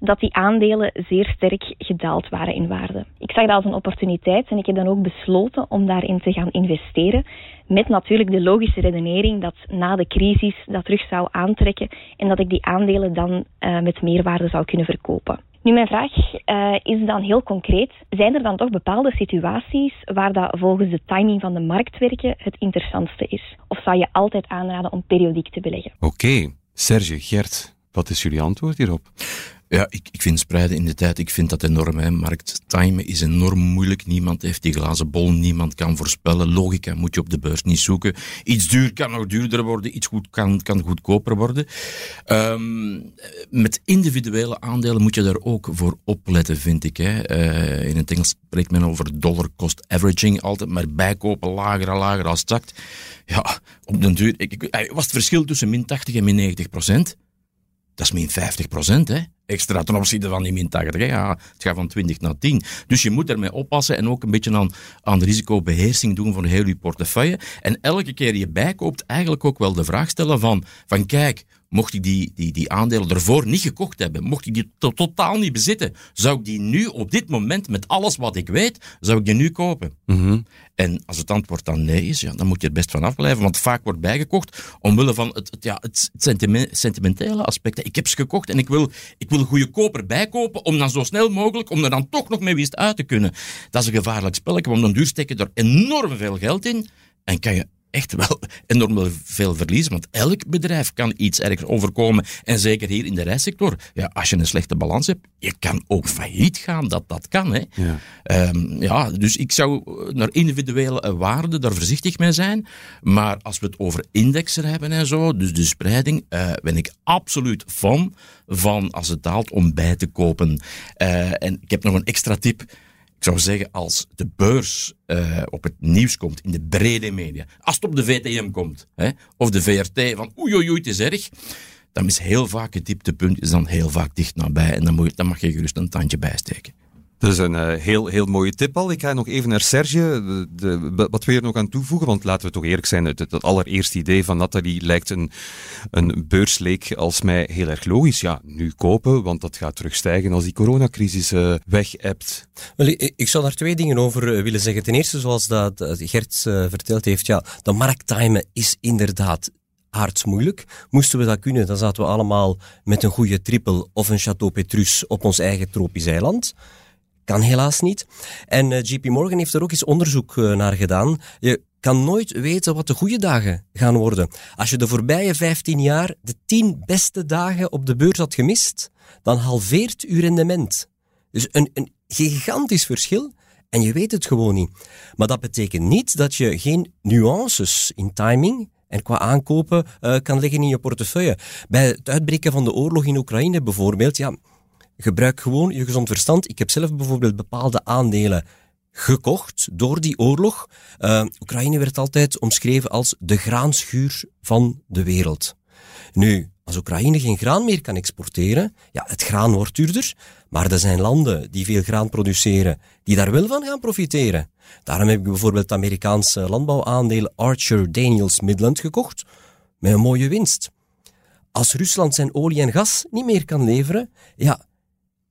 dat die aandelen zeer sterk gedaald waren in waarde. Ik zag dat als een opportuniteit en ik heb dan ook besloten om daarin te gaan investeren. Met natuurlijk de logische redenering dat na de crisis dat terug zou aantrekken en dat ik die aandelen dan eh, met meerwaarde zou kunnen verkopen. Nu, mijn vraag eh, is dan heel concreet. Zijn er dan toch bepaalde situaties waar dat volgens de timing van de markt werken het interessantste is? Of zou je altijd aanraden om periodiek te beleggen? Oké, Serge, Gert, wat is jullie antwoord hierop? Ja, ik, ik vind spreiden in de tijd, ik vind dat enorm. Hè. Markttimen is enorm moeilijk. Niemand heeft die glazen bol, niemand kan voorspellen. Logica moet je op de beurs niet zoeken. Iets duur kan nog duurder worden, iets goed kan, kan goedkoper worden. Ehm, met individuele aandelen moet je daar ook voor opletten, vind ik. Hè. Eh, in het Engels spreekt men over dollar cost averaging. Altijd maar bijkopen, lager en lager als het. Ja, op den duur... Ik, eh, was het verschil tussen min 80 en min 90 procent? Dat is min 50 procent, hè. Extra ten opzichte van die min 80. Hè. Ja, het gaat van 20 naar 10. Dus je moet ermee oppassen en ook een beetje aan, aan risicobeheersing doen van heel je portefeuille. En elke keer je bijkoopt, eigenlijk ook wel de vraag stellen van, van kijk, mocht ik die, die, die aandelen ervoor niet gekocht hebben, mocht ik die to- totaal niet bezitten, zou ik die nu op dit moment, met alles wat ik weet, zou ik die nu kopen? En als het antwoord dan nee is, ja, dan moet je er best van afblijven, want vaak wordt bijgekocht omwille van het, het, ja, het sentime- sentimentele aspect. Ik heb ze gekocht en ik wil, ik wil een goede koper bijkopen om dan zo snel mogelijk, om er dan toch nog mee winst uit te kunnen. Dat is een gevaarlijk spelletje, want dan duur stek je er enorm veel geld in en kan je echt wel enorm veel verliezen. Want elk bedrijf kan iets ergens overkomen. En zeker hier in de reissector. Ja, als je een slechte balans hebt, je kan ook failliet gaan. Dat, dat kan. Hè. Ja. Ehm, ja, dus ik zou naar individuele waarden daar voorzichtig mee zijn. Maar als we het over indexen hebben en zo, dus de spreiding, eh, ben ik absoluut fan van als het daalt om bij te kopen. Eh, en ik heb nog een extra tip. Ik zou zeggen, als de beurs eh, op het nieuws komt, in de brede media, als het op de VTM komt, hè, of de VRT, van oei oei het is erg, dan is heel vaak het dieptepunt is dan heel vaak dicht nabij en dan, moet je, dan mag je gerust een tandje bijsteken. Dat is een eh, heel, heel mooie tip al. Ik ga nog even naar Serge. De, de- wat wil je er nog aan toevoegen? Want laten we toch eerlijk zijn, het, allereerste idee van Nathalie lijkt een, een beursleek als mij heel erg logisch. Ja, nu kopen, want dat gaat terugstijgen als die coronacrisis eh weg hebt. Wel, ik, ik zou daar twee dingen over eh, willen zeggen. Ten eerste, zoals dat Gert verteld heeft, ja, de markttimen is inderdaad aardsmoeilijk. Moesten we dat kunnen, dan zaten we allemaal met een goede triple of een Chateau Petrus op ons eigen tropisch eiland. Kan helaas niet. En eh, JP Morgan heeft er ook eens onderzoek eh, naar gedaan. Je kan nooit weten wat de goede dagen gaan worden. Als je de voorbije 15 jaar de 10 beste dagen op de beurs had gemist, dan halveert uw rendement. Dus een, een gigantisch verschil en je weet het gewoon niet. Maar dat betekent niet dat je geen nuances in timing en qua aankopen eh, kan leggen in je portefeuille. Bij het uitbreken van de oorlog in Oekraïne bijvoorbeeld, ja, gebruik gewoon je gezond verstand. Ik heb zelf bijvoorbeeld bepaalde aandelen gekocht door die oorlog. Eh, Oekraïne werd altijd omschreven als de graanschuur van de wereld. Nu, als Oekraïne geen graan meer kan exporteren, ja, het graan wordt duurder, maar er zijn landen die veel graan produceren, die daar wel van gaan profiteren. Daarom heb ik bijvoorbeeld Amerikaanse landbouwaandeel Archer Daniels Midland gekocht, met een mooie winst. Als Rusland zijn olie en gas niet meer kan leveren, ja,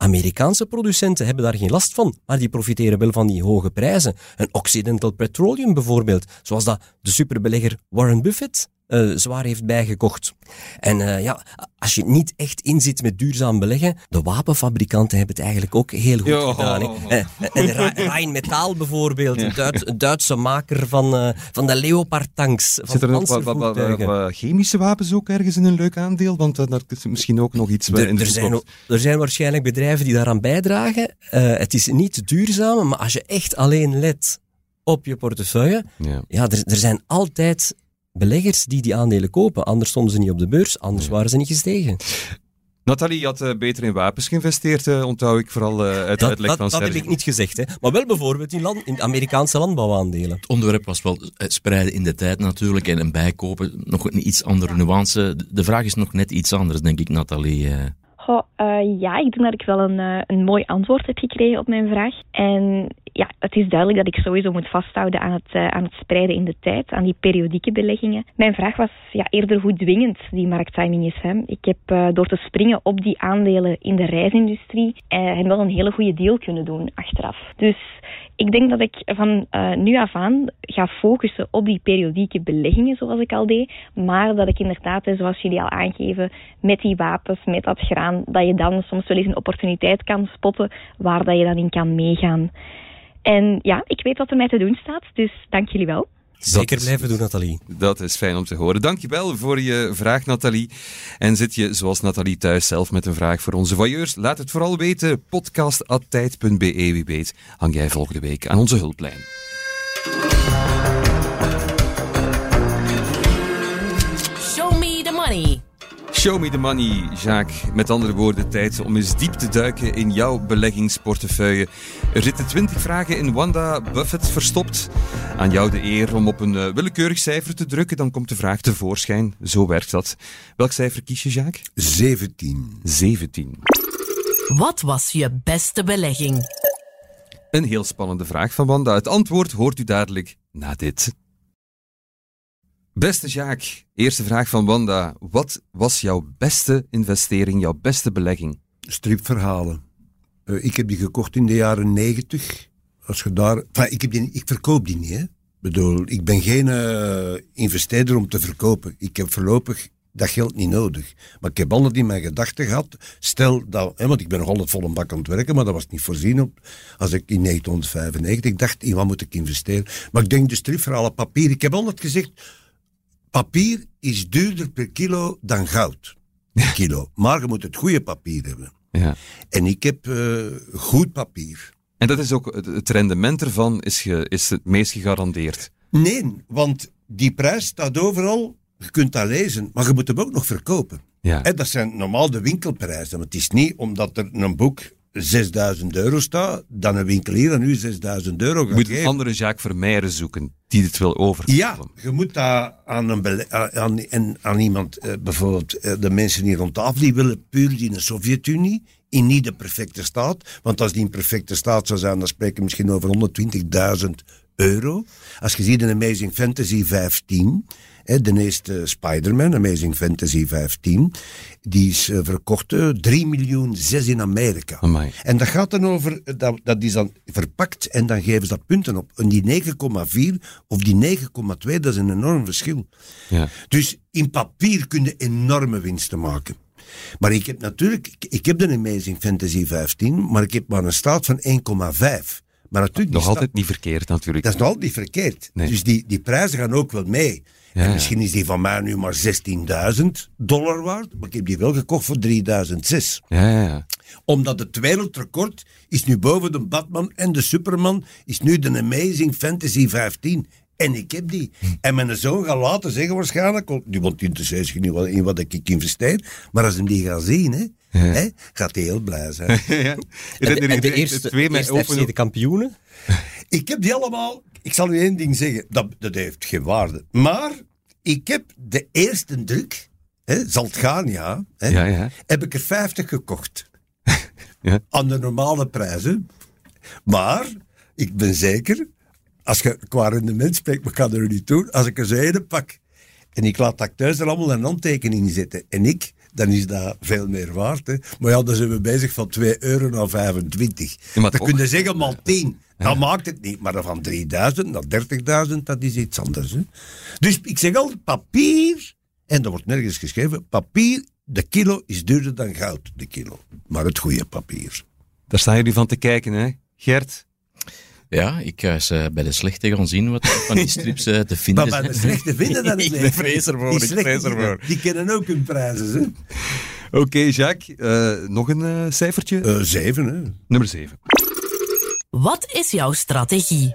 Amerikaanse producenten hebben daar geen last van, maar die profiteren wel van die hoge prijzen. Een Occidental Petroleum bijvoorbeeld, zoals dat de superbelegger Warren Buffett eh, zwaar heeft bijgekocht. En eh, ja, als je niet echt inzit met duurzaam beleggen, de wapenfabrikanten hebben het eigenlijk ook heel goed Ja. gedaan. hè. Eh, En Rheinmetall bijvoorbeeld, een, Duits- een Duitse maker van, eh, van de Leopard-tanks, van Zitten er ook wat, wat, wat- panzervoertuigen. wat chemische wapens ook ergens in een leuk aandeel? Want uh, daar is misschien ook nog iets Er, in de er, zijn, er zijn waarschijnlijk bedrijven die daaraan bijdragen. Eh, het is niet duurzaam, maar als je echt alleen let op je portefeuille, Ja. ja, er, er zijn altijd beleggers die die aandelen kopen. Anders stonden ze niet op de beurs, anders waren ze niet gestegen. Nathalie je had eh, beter in wapens geïnvesteerd, eh, onthoud ik vooral eh, uit de Dat, uitleg dat, van dat heb ik niet gezegd, hè. maar wel bijvoorbeeld in, land, in Amerikaanse landbouwaandelen. Het onderwerp was wel eh, spreiden in de tijd natuurlijk en een bijkopen. Nog een iets andere nuance. De vraag is nog net iets anders, denk ik, Nathalie. Eh. Ja, ik denk dat ik wel een, eh, een mooi antwoord heb gekregen op mijn vraag. En ja, het is duidelijk dat ik sowieso moet vasthouden aan het, eh, aan het spreiden in de tijd, aan die periodieke beleggingen. Mijn vraag was ja, eerder hoe dwingend die markttiming is. Hè. Ik heb door te springen op die aandelen in de reisindustrie wel een hele goede deal kunnen doen achteraf. Dus ik denk dat ik van eh, nu af aan ga focussen op die periodieke beleggingen, zoals ik al deed. Maar dat ik inderdaad, hè, zoals jullie al aangeven, met die wapens, met dat graan, dat je dan soms wel eens een opportuniteit kan spotten waar dat je dan in kan meegaan. En ja, ik weet wat er mij te doen staat, dus dank jullie wel. Zeker blijven doen, Nathalie. Dat is fijn om te horen. Dankjewel voor je vraag, Nathalie. En zit je, zoals Nathalie, thuis zelf met een vraag voor onze voyeurs? Laat het vooral weten. Podcast.tijd.be, wie weet, hang jij volgende week aan onze hulplijn. Show me the money, Jacques. Met andere woorden, tijd om eens diep te duiken in jouw beleggingsportefeuille. Er zitten 20 vragen in Wanda Buffett verstopt. Aan jou de eer om op een eh, willekeurig cijfer te drukken, dan komt de vraag tevoorschijn. Zo werkt dat. Welk cijfer kies je, Jacques? 17. 17. Wat was je beste belegging? Een heel spannende vraag van Wanda. Het antwoord hoort u dadelijk na dit. Beste Jacques, eerste vraag van Wanda. Wat was jouw beste investering, jouw beste belegging? Stripverhalen. Eh, ik heb die gekocht in de jaren 90. Als je daar... Enfin, ik, heb die, ik verkoop die niet, hè. Bedoel, ik ben geen eh, investeerder om te verkopen. Ik heb voorlopig dat geld niet nodig. Maar ik heb altijd in mijn gedachten gehad, stel dat, hè, want ik ben nog altijd vol een bak aan het werken, maar dat was niet voorzien op, als ik in 1995 dacht, in wat moet ik investeren? Maar ik denk de stripverhalen, papier, ik heb altijd gezegd, papier is duurder per kilo dan goud. Per kilo. Maar je moet het goede papier hebben. Ja. En ik heb eh, goed papier. En dat is ook, het- rendement ervan is, ge, is het meest gegarandeerd. Nee, want die prijs staat overal. Je kunt dat lezen, maar je moet hem ook nog verkopen. Ja. Hè, dat zijn normaal de winkelprijzen. Want het is niet omdat er een boek 6000 euro staat, dan een winkelier aan u 6000 euro Je gaat moet een andere Jacques Vermeijeren zoeken die het wil overkopen. Ja, je moet dat aan, een aan, aan, en aan iemand, eh, bijvoorbeeld eh, de mensen hier rond tafel, die willen puur die in de Sovjet-Unie, in niet de perfecte staat. Want als die in perfecte staat zou zijn, dan spreken we misschien over 120.000 euro. Als je ziet in Amazing Fantasy 15, hè, de eerste Spider-Man, Amazing Fantasy 15, die is eh, verkocht eh, 3 miljoen 6 in Amerika. Amai. En dat gaat dan over, eh, dat, dat is dan verpakt en dan geven ze dat punten op. En die 9,4 of die 9,2, dat is een enorm verschil. Ja. Dus in papier kun je enorme winsten maken. Maar ik heb natuurlijk, ik- ik heb de Amazing Fantasy 15, maar ik heb maar een staat van 1,5. Maar natuurlijk, Nog altijd niet verkeerd natuurlijk. dat is nog altijd niet verkeerd. Nee. Dus die, die prijzen gaan ook wel mee. Ja, en misschien is die van mij nu maar 16.000 dollar waard, maar ik heb die wel gekocht voor 3.006 Ja, ja, ja. omdat het wereldrecord is nu boven de Batman en de Superman, is nu de Amazing Fantasy 15. En ik heb die. En mijn zoon gaat later zeggen waarschijnlijk, want die want die interesseert zich niet in wat ik investeer, maar als hij die gaat zien, hè, hè, gaat hij heel blij zijn. ja. En de, en de eerste, twee met eerste open FC de kampioenen? ik heb die allemaal, ik zal u één ding zeggen, dat, dat heeft geen waarde. Maar ik heb de eerste druk, hè, zal het gaan, ja, hè, Ja, ja. heb ik er 50 gekocht. Ja. Aan de normale prijzen. Maar ik ben zeker, als je qua rendement spreekt, maar ik kan er niet doen, als ik er zo pak en ik laat dat thuis er allemaal een handtekening zetten en ik, dan is dat veel meer waard. Hè. Maar ja, dan zijn we bezig van 2 euro naar 25. Ja, maar dan toch. kun je zeggen maal 10. Dat maakt het niet. Maar van 3000 naar 30.000, dat is iets anders. Hè. Dus ik zeg altijd, papier, en dat wordt nergens geschreven, papier, de kilo is duurder dan goud, de kilo. Maar het goede papier. Daar staan jullie van te kijken, hè? Gert? Ja, ik ga eens eh, bij de slechte gaan zien wat van die strips eh, te vinden Maar bij de slechte vinden dat is Ik vrees ervoor, Die ik vrees die- ervoor. Die kennen ook hun prijzen. Hè? Oké, Jacques. eh, nog een eh, cijfertje? Eh, zeven, hè. Nummer 7. Wat is jouw strategie?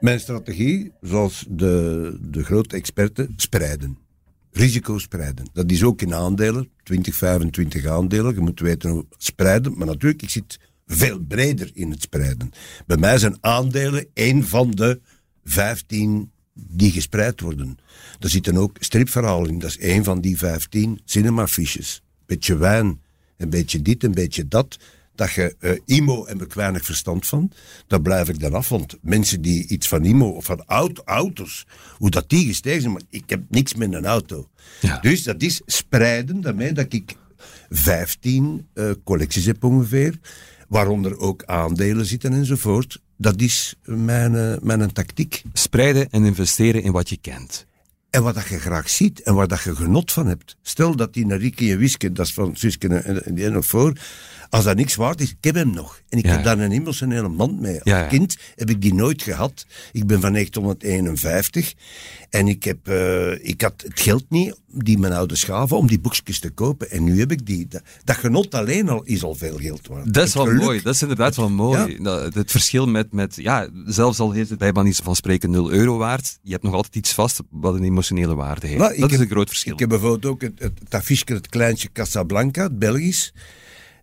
Mijn strategie, zoals de, de grote experten, spreiden. Risico spreiden. Dat is ook in aandelen, 20, 25 aandelen. Je moet weten hoe spreiden. Maar natuurlijk, ik zit veel breder in het spreiden. Bij mij zijn aandelen één van de 15 die gespreid worden. Er zitten ook stripverhalen in. Dat is één van die 15 cinemafiches. Beetje wijn, een beetje dit, een beetje dat. Dat je eh, IMO heb ik weinig verstand van. Daar blijf ik dan af. Want mensen die iets van IMO of van auto, auto's, hoe dat die gestegen zijn, maar ik heb niks met een auto. Ja. Dus dat is spreiden, daarmee dat ik 15 eh, collecties heb ongeveer, waaronder ook aandelen zitten enzovoort. Dat is mijn, eh, mijn tactiek. Spreiden en investeren in wat je kent. En wat dat je graag ziet en waar dat je genot van hebt. Stel dat die Nariki en Wiske, dat is van Suske en, en die nog voor. Als dat niks waard is, ik heb hem nog. En ik Ja. heb daar een emotionele band mee. Als Ja, kind heb ik die nooit gehad. Ik ben van 1951. En ik, heb, eh, ik had het geld niet, die mijn ouders gaven, om die boekjes te kopen. En nu heb ik die. Dat, dat genot alleen al is al veel geld waard. Dat is wel geluk. mooi. Dat is inderdaad wel mooi. Het verschil met, met, ja, zelfs al heeft het bij manier van spreken 0 euro waard, je hebt nog altijd iets vast wat een emotionele waarde heeft. Nou, dat is heb- een groot verschil. Ik heb bijvoorbeeld ook het, het, het affiche, het kleintje Casablanca, het Belgisch.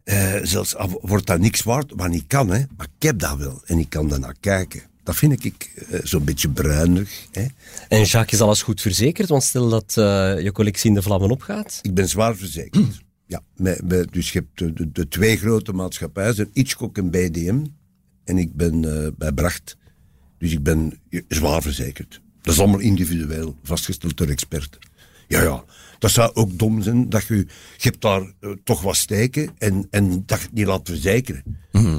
Eh, zelfs wordt dat niks waard, wat niet kan, hè. Maar ik heb dat wel en ik kan daarnaar kijken. Dat vind ik eh, zo'n beetje bruinig. Hè. En Jacques is alles goed verzekerd, want stel dat eh, je collectie in de vlammen opgaat. Ik ben zwaar verzekerd. Ja, met, met- dus je hebt de, de, twee grote maatschappijen, Hitchcock en BDM. En ik ben bij Bracht. Dus ik ben zwaar verzekerd. Dat is allemaal individueel, vastgesteld door experten. Ja, ja. Dat zou ook dom zijn dat je, je hebt daar eh, toch wat steken en, en dat je het niet laat verzekeren.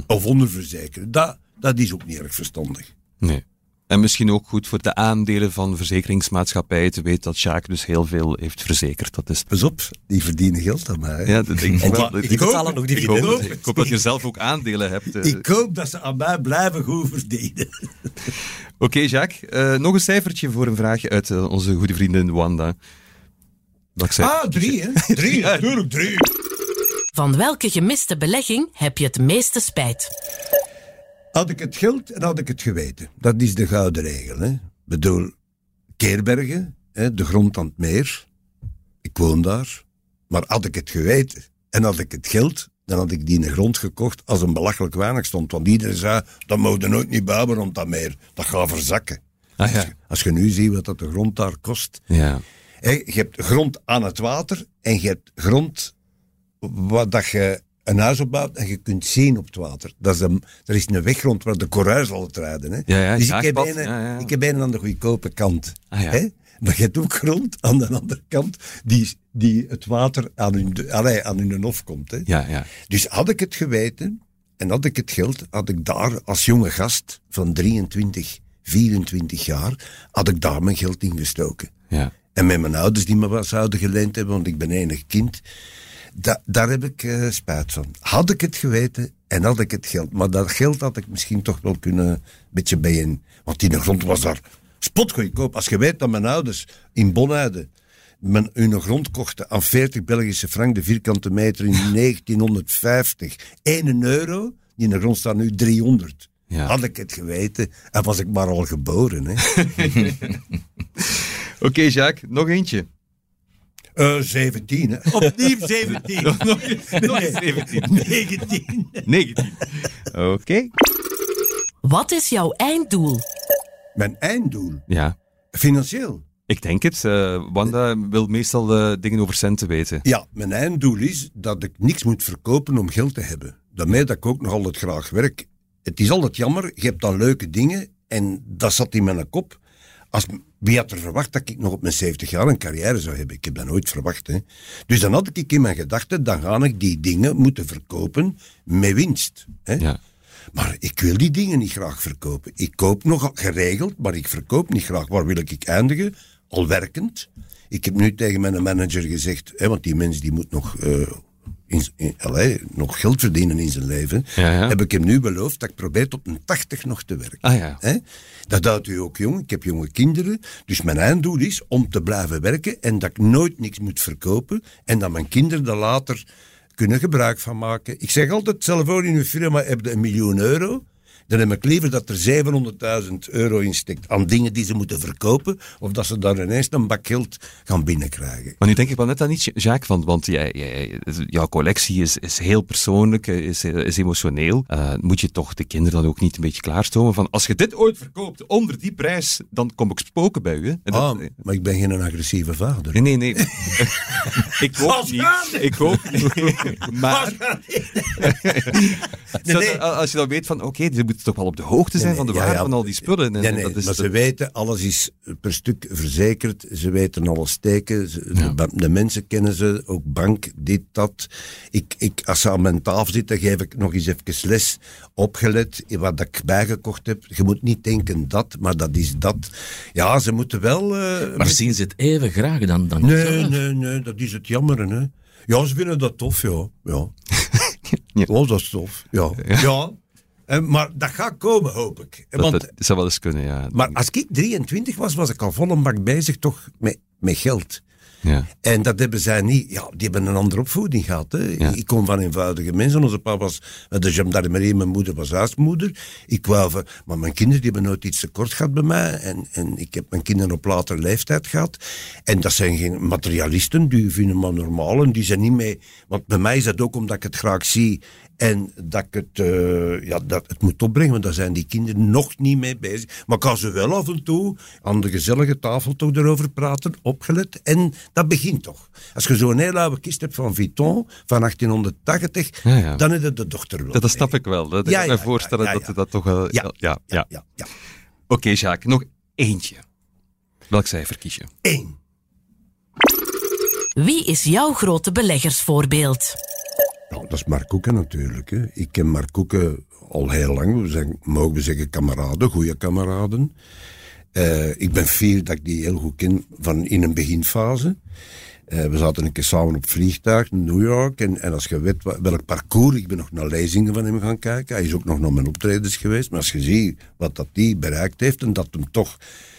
Of onderverzekeren. Dat, dat is ook niet erg verstandig. Nee. En misschien ook goed voor de aandelen van verzekeringsmaatschappijen te weten dat Sjaak dus heel veel heeft verzekerd. Dat is... Pas op, die verdienen geld aan mij. Ja, dat denk ik wel. die, betalen nog ik hoop, ik hoop dat je zelf ook aandelen hebt. eh. Ik hoop dat ze aan mij blijven goed verdienen. Oké, Jacques. eh, nog een cijfertje voor een vraag uit onze goede vriendin Wanda. Zei? Ah, drie, hè? Drie, natuurlijk, drie. Van welke gemiste belegging heb je het meeste spijt? Had ik het geld en had ik het geweten. Dat is de gouden regel. Hè? Ik bedoel, Keerbergen, hè, de grond aan het meer. Ik woon daar. Maar had ik het geweten en had ik het geld, dan had ik die in de grond gekocht als een belachelijk weinig stond. Want iedereen zei, dat mogen nooit niet bouwen rond dat meer. Dat gaat verzakken. Ah, ja. Als je nu ziet wat dat de grond daar kost. Ja. Je hebt grond aan het water en je hebt grond waar dat je een huis opbouwt en je kunt zien op het water. Dat is een, er is een weg rond waar de zal het rijden. Hè. Ja, ja, dus ik heb, ja, ja. ik heb een aan de goedkope kant. Ah, ja. hè. Maar je hebt ook grond aan de andere kant die, die het water aan hun, allee, aan hun hof komt. Hè. Ja, ja. Dus had ik het geweten en had ik het geld, had ik daar als jonge gast van 23, 24 jaar, had ik daar mijn geld in gestoken. ja. En met mijn ouders die me wat zouden geleend hebben, want ik ben enig kind. Da- daar heb ik eh, spijt van. Had ik het geweten en had ik het geld. Maar dat geld had ik misschien toch wel kunnen een beetje bijeen. Want die grond was daar spotgoedkoop. Als je weet dat mijn ouders in Bonheide mijn, hun grond kochten aan 40 Belgische frank de vierkante meter in 1950. 1 euro. Die in de grond staat nu 300. Ja. Had ik het geweten en was ik maar al geboren. Hè. Oké, Jacques, nog eentje. Eh 17, hè? Opnieuw 17. Nog, nog eens 17. 19. 19. Oké. Wat is jouw einddoel? Mijn einddoel, Ja. financieel. Ik denk het. eh, Wanda wil meestal eh, dingen over centen weten. Ja, mijn einddoel is dat ik niks moet verkopen om geld te hebben. Daarmee dat ik ook nog altijd graag werk. Het is altijd jammer, je hebt dan leuke dingen en dat zat in mijn kop. Als, wie had er verwacht dat ik nog op mijn 70 jaar een carrière zou hebben? Ik heb dat nooit verwacht. Hè. Dus dan had ik in mijn gedachten, dan ga ik die dingen moeten verkopen met winst. Hè. Ja. Maar ik wil die dingen niet graag verkopen. Ik koop nog geregeld, maar ik verkoop niet graag. Waar wil ik eindigen? Al werkend. Ik heb nu tegen mijn manager gezegd, hè, want die mens die moet nog, eh, in, in- allee, nog geld verdienen in zijn leven. Ja, ja. Heb ik hem nu beloofd dat ik probeer tot een 80 nog te werken. Ah ja. Dat houdt u ook jong. Ik heb jonge kinderen. Dus mijn einddoel is om te blijven werken en dat ik nooit niks moet verkopen. En dat mijn kinderen er later kunnen gebruik van maken. Ik zeg altijd, zelf ook in uw firma heb je een miljoen euro. Dan heb ik liever dat er 700.000 euro in steekt aan dingen die ze moeten verkopen. Of dat ze daar ineens een bak geld gaan binnenkrijgen. Maar nu denk ik wel net aan iets, Jacques, want, want jij, jij, jouw collectie is, is heel persoonlijk, is, is emotioneel. Eh, moet je toch de kinderen dan ook niet een beetje klaarstomen van als je dit ooit verkoopt onder die prijs, dan kom ik spoken bij u. Dat- Ah, maar ik ben geen agressieve vader. Nee, nee, nee. ik ook niet. Ik ook niet. Maar Nee, nee. Stel, als je dan weet van, oké, ze moeten toch wel op de hoogte zijn Nee, van de waarde ja, ja. van al die spullen. En Nee, nee, dat is maar de- ze weten, alles is per stuk verzekerd. Ze weten alle steken. Ze- de, mensen kennen ze, ook bank, dit, dat. Ik, ik, als ze aan mijn tafel zitten, geef ik nog eens even les. Opgelet, wat ik bijgekocht heb. Je moet niet denken dat, maar dat is dat. Ja, ze moeten wel... eh, Maar zien ze het even graag dan, dan nee, nee, nee, dat is het jammer, hè. Ja, ze vinden dat tof, ja. Ja, Ja. Oh, dat is tof, ja. ja. Maar dat gaat komen, hoop ik. dat, Want dat zou wel eens kunnen, ja. maar als ik 23 was, was ik al vol een bak bezig toch met, met geld. ja. En dat hebben zij niet. Ja, die hebben een andere opvoeding gehad. Hè. Ja. Ik kom van eenvoudige mensen. Onze papa was eh, de gendarmerie, mijn moeder was huismoeder. Ik wou van, maar mijn kinderen die hebben nooit iets tekort gehad bij mij. En, en ik heb mijn kinderen op latere leeftijd gehad. En dat zijn geen materialisten, die vinden maar normaal. En die zijn niet mee. Want bij mij is dat ook omdat ik het graag zie. En dat ik het, eh, ja, dat het moet opbrengen, want daar zijn die kinderen nog niet mee bezig. Maar ik kan ze wel af en toe aan de gezellige tafel toch erover praten, opgelet. En dat begint toch. Als je zo'n hele oude kist hebt van Vuitton, van 1880, Ja, ja. dan is het de dochter wel. Dat, dat snap ik wel. Dat Ja, kan ik me voorstellen ja, ja, dat ja. dat toch wel... Ja, ja, ja. ja, ja, ja. Oké, Jacques, nog eentje. Welk cijfer kies je? Eén. Wie is jouw grote beleggersvoorbeeld? Ja, dat is Mark Koeken natuurlijk. Hè. Ik ken Mark Koeken al heel lang. We zijn, mogen we zeggen, kameraden, goede kameraden. Uh, ik ben fier dat ik die heel goed ken van in een beginfase. Uh, we zaten een keer samen op vliegtuig in New York. En, en als je weet welk parcours, ik ben nog naar lezingen van hem gaan kijken. Hij is ook nog naar mijn optredens geweest. Maar als je ziet wat dat die bereikt heeft en dat hem toch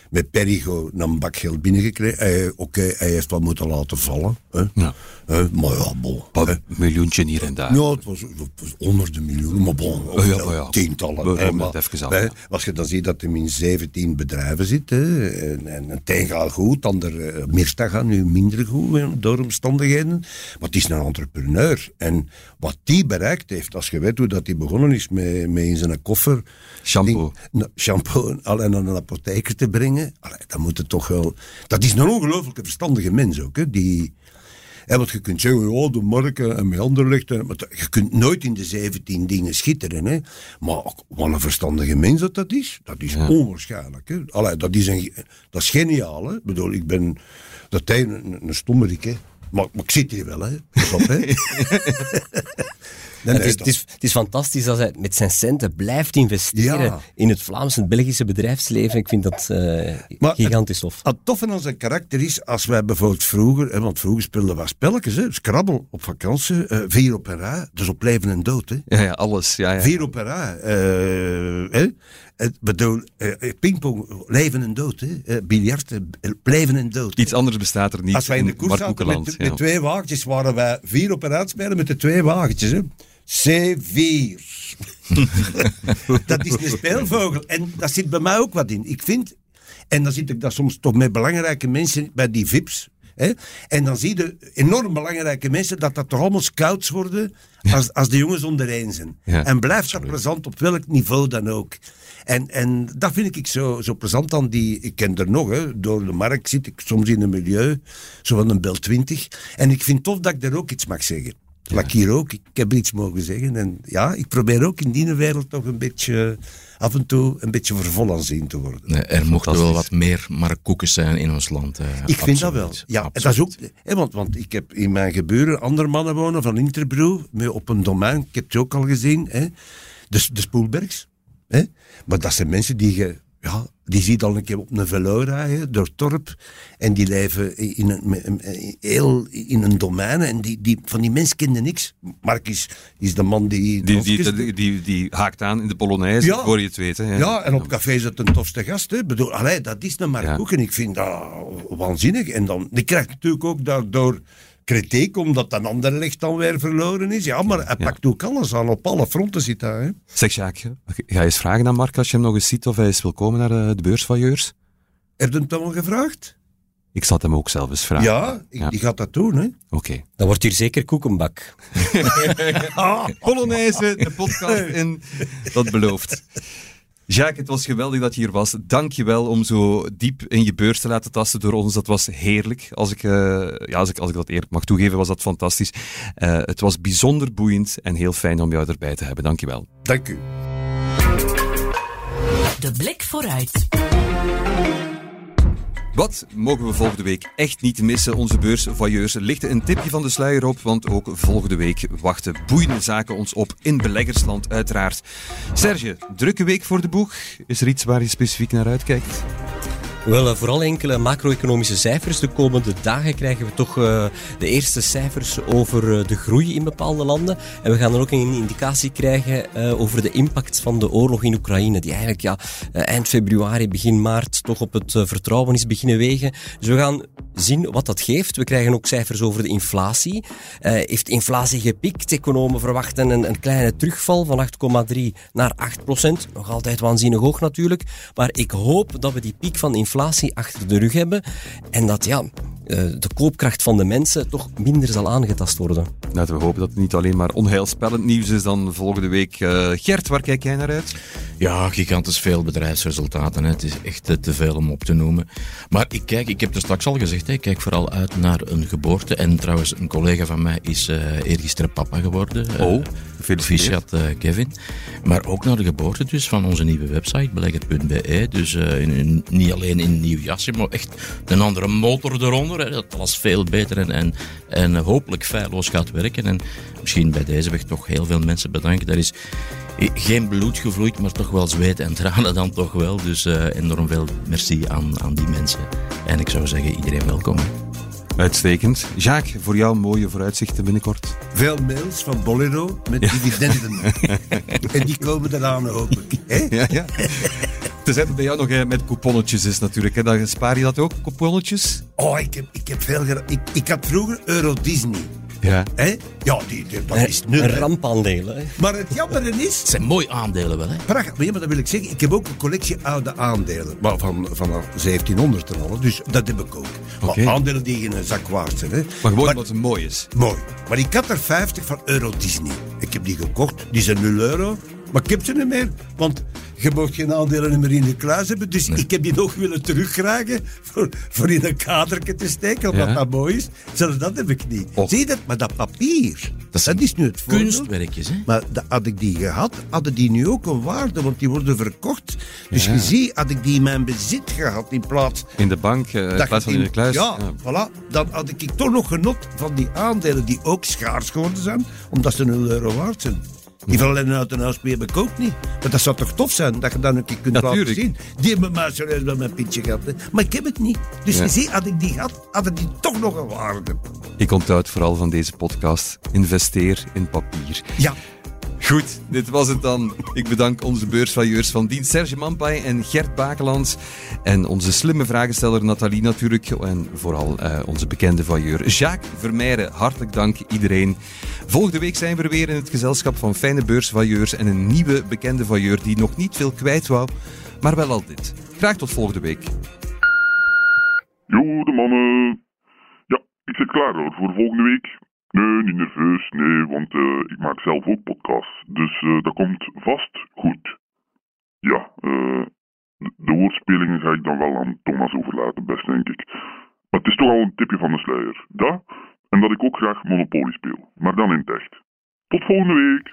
met Perigo een bak geld binnengekregen. Oké, okay, hij heeft wat moeten laten vallen. Hè. Ja. Maar ja, bon. Een miljoentje hier en daar. Ja, het was, het was honderden miljoenen, maar bon. Oh, ja, oh, ja. Tientallen. We, maar, even hè, als je dan ziet dat hij in 17 bedrijven zit, hè, en, en het een gaat goed, ander uh, meestal gaat nu minder goed hè, door omstandigheden. Maar het is een entrepreneur. En wat die bereikt heeft, als je weet hoe dat hij begonnen is met, met in zijn koffer... Shampoo. Ding, shampoo alleen naar een apotheker te brengen Allee, dat moet het toch wel... Dat is een ongelooflijke verstandige mens ook, hè, die... Want je kunt zeggen, oh, de marken en lichten. Maar je kunt nooit in de 17 dingen schitteren. Hè. Maar wat een verstandige mens dat, dat is, dat is onwaarschijnlijk. Hè. Allee, dat, is een, dat is geniaal. Hè. Ik bedoel, ik ben... Dat is een, een stommerik, hè. Maar, maar ik zit hier wel, hè. Pas op, hè. Nee, het, is, het, is, het, is, fantastisch dat hij met zijn centen blijft investeren in het Vlaamse en Belgische bedrijfsleven. Ik vind dat uh, gigantisch tof. Het, toffe aan zijn karakter is, als wij bijvoorbeeld vroeger, hè, want vroeger speelden we spelletjes, hè, Scrabble op vakantie, uh, vier op een rij, dus op leven en dood. Hè. Ja, ja, alles. Ja, ja. Vier op een rij. Uh, hè. Het bedoel, pingpong, leven en dood. Hè. biljart, leven en dood. Iets anders bestaat er niet Als wij in de koers zaten met, met, twee wagentjes, waren wij vier op een rij spelen met de twee wagentjes. Hè. C4. dat is een speelvogel. En daar zit bij mij ook wat in. Ik vind, en dan zit ik daar soms toch met belangrijke mensen bij die VIP's. Hè? En dan zie je enorm belangrijke mensen dat dat toch allemaal scouts worden als, als de jongens ondereen zijn. en blijft dat plezant op welk niveau dan ook. En, en dat vind ik zo, zo plezant dan die, ik ken er nog, hè, door de markt zit ik soms in een milieu, zo van een bel 20. En ik vind tof dat ik daar ook iets mag zeggen. Ja. hier ook, ik heb iets mogen zeggen. En ja, ik probeer ook in die wereld toch een beetje af en toe een beetje vervol aan zien te worden. Nee, er mochten wel wat meer markkoekjes zijn in ons land. Eh, ik vind dat wel. Ja, dat is ook, want, want ik heb in mijn gebeuren andere mannen wonen van Interbrew, op een domein, ik heb het ook al gezien, hè, de, de Spoelbergs. Hè. Maar dat zijn mensen die je ja, die ziet al een keer op een velo rijden door het dorp. En die leven in een, heel in een domein. En die, die, van die mensen kenden niks. Mark is, is de man die... Die, die, die, die, haakt aan in de Polonaise, ja, voor je het weten. Ja, ja en op café is het een tofste gast. Hè. Bedoel, allee, dat is een Mark ja. En ik vind dat waanzinnig. En dan, die krijgt natuurlijk ook daardoor kritiek omdat een ander licht dan weer verloren is. Ja, maar hij pakt ook alles aan. Op alle fronten zit hij. Hè. Zeg Jacques, ga je eens vragen aan Mark als je hem nog eens ziet of hij eens wil komen naar eh, de beursvailleurs? Heb je hem toch al gevraagd? Ik zal hem ook zelf eens vragen. Ja, ik, die gaat dat doen. Hè? Oké. Dan wordt hier zeker koekenbak. ah, Polonaise, de podcast in. Dat belooft. Jacques, het was geweldig dat je hier was. Dank je wel om zo diep in je beurs te laten tasten door ons. Dat was heerlijk. Als ik, uh, ja, als ik, als ik dat eerlijk mag toegeven, was dat fantastisch. Uh, het was bijzonder boeiend en heel fijn om jou erbij te hebben. Dank je wel. Dank u. De blik vooruit. Wat mogen we volgende week echt niet missen? Onze beursvoyeurs lichten een tipje van de sluier op, want ook volgende week wachten boeiende zaken ons op in beleggersland uiteraard. Serge, drukke week voor de boeg. Is er iets waar je specifiek naar uitkijkt? Wel, eh, vooral enkele macro-economische cijfers. De komende dagen krijgen we toch uh, de eerste cijfers over uh, de groei in bepaalde landen. En we gaan dan ook een indicatie krijgen uh, over de impact van de oorlog in Oekraïne, die eigenlijk ja, eind februari, begin maart toch op het vertrouwen is beginnen wegen. Dus we gaan zien wat dat geeft. We krijgen ook cijfers over de inflatie. heeft inflatie gepikt? Economen verwachten een, een kleine terugval van 8,3 naar 8 procent. Nog altijd waanzinnig hoog natuurlijk. Maar ik hoop dat we die piek van inflatie achter de rug hebben. En dat ja, eh, de koopkracht van de mensen toch minder zal aangetast worden. Laten we hopen dat het niet alleen maar onheilspellend nieuws is dan volgende week. Uh, Gert, waar kijk jij naar uit? Ja, gigantisch veel bedrijfsresultaten. Hè. Het is echt te veel om op te noemen. Maar ik kijk, ik heb er straks al gezegd, Hè. Kijk vooral uit naar een geboorte. En trouwens, een collega van mij is uh, eergisteren papa geworden. Oh, gefeliciteerd. uh, Kevin. Maar ook naar de geboorte dus van onze nieuwe website, belegger.be. Dus uh, in, in, niet alleen in een nieuw jasje, maar echt een andere motor eronder. Hè. Dat alles veel beter en, en, en hopelijk feilloos gaat werken. En misschien bij deze weg toch heel veel mensen bedanken. Er is geen bloed gevloeid, maar toch wel zweet en tranen dan toch wel. Dus uh, enorm veel merci aan, aan die mensen. En ik zou zeggen, iedereen welkom. Uitstekend. Jacques, voor jou mooie vooruitzichten binnenkort. Veel mails van Bolero met dividenden. en die komen eraan, hoop ik. Ja, ja. Te zetten bij jou nog hè, met couponnetjes is natuurlijk. Hè. Dan spaar je dat ook, couponnetjes? Oh, ik heb, ik heb veel... Ik, ik had vroeger Euro Disney. Ja. Hè? Ja, die, die, dat is nu. Een rampaandelen. Hè? Maar het jammer is. Het zijn mooie aandelen wel, hè? Prachtig. Maar, ja, maar dat wil ik zeggen. Ik heb ook een collectie oude aandelen. Maar van, vanaf 1700 en al. Dus dat heb ik ook. Okay. Maar aandelen die in een zak waard zijn. Hè? Maar gewoon wat het mooi is. Mooi. Maar ik had er 50 van Euro Disney. Ik heb die gekocht. Die zijn 0 euro. Maar ik heb ze niet meer. Want je mocht geen aandelen meer in de kluis hebben. Dus nee. ik heb die nog willen teruggragen voor, voor in een kadertje te steken, omdat ja. dat mooi is. Zelfs dat heb ik niet. Zie je dat? Maar dat papier, dat, dat is nu het voordeel. Kunstwerkjes, hè? Maar dat, had ik die gehad, hadden die nu ook een waarde, want die worden verkocht. Dus ja. je ziet, had ik die in mijn bezit gehad in plaats... In de bank, uh, in plaats van in de kluis. Ja, ja, voilà. Dan had ik toch nog genot van die aandelen die ook schaars geworden zijn, omdat ze 0 euro waard zijn. Die van Lennon uit een huis heb ik ook niet. Maar dat zou toch tof zijn, dat je dan een keer kunt Natuurlijk. laten zien. Die hebben mij serieus wel mijn pintje gehad. Hè. Maar ik heb het niet. Dus Ja. je ziet, had ik die gehad, had die toch nog een waarde. Ik onthoud vooral van deze podcast. Investeer in papier. Ja. Goed, dit was het dan. Ik bedank onze beursvalueurs van dienst Serge Mampai en Gert Bakelands. En onze slimme vragensteller Nathalie natuurlijk. En vooral eh, onze bekende vailleur Jacques Vermeijren. Hartelijk dank iedereen. Volgende week zijn we er weer in het gezelschap van fijne beursvailleurs en een nieuwe bekende vailleur die nog niet veel kwijt wou, maar wel al dit. Graag tot volgende week. Jo, de mannen. Ja, ik zit klaar hoor voor volgende week. Nee, niet nerveus, nee, want eh, ik maak zelf ook podcasts. Dus eh, dat komt vast goed. Ja, eh, de- woordspelingen ga ik dan wel aan Thomas overlaten, best denk ik. Maar het is toch al een tipje van de sluier. Dat, en dat ik ook graag Monopoly speel. Maar dan in het echt. Tot volgende week.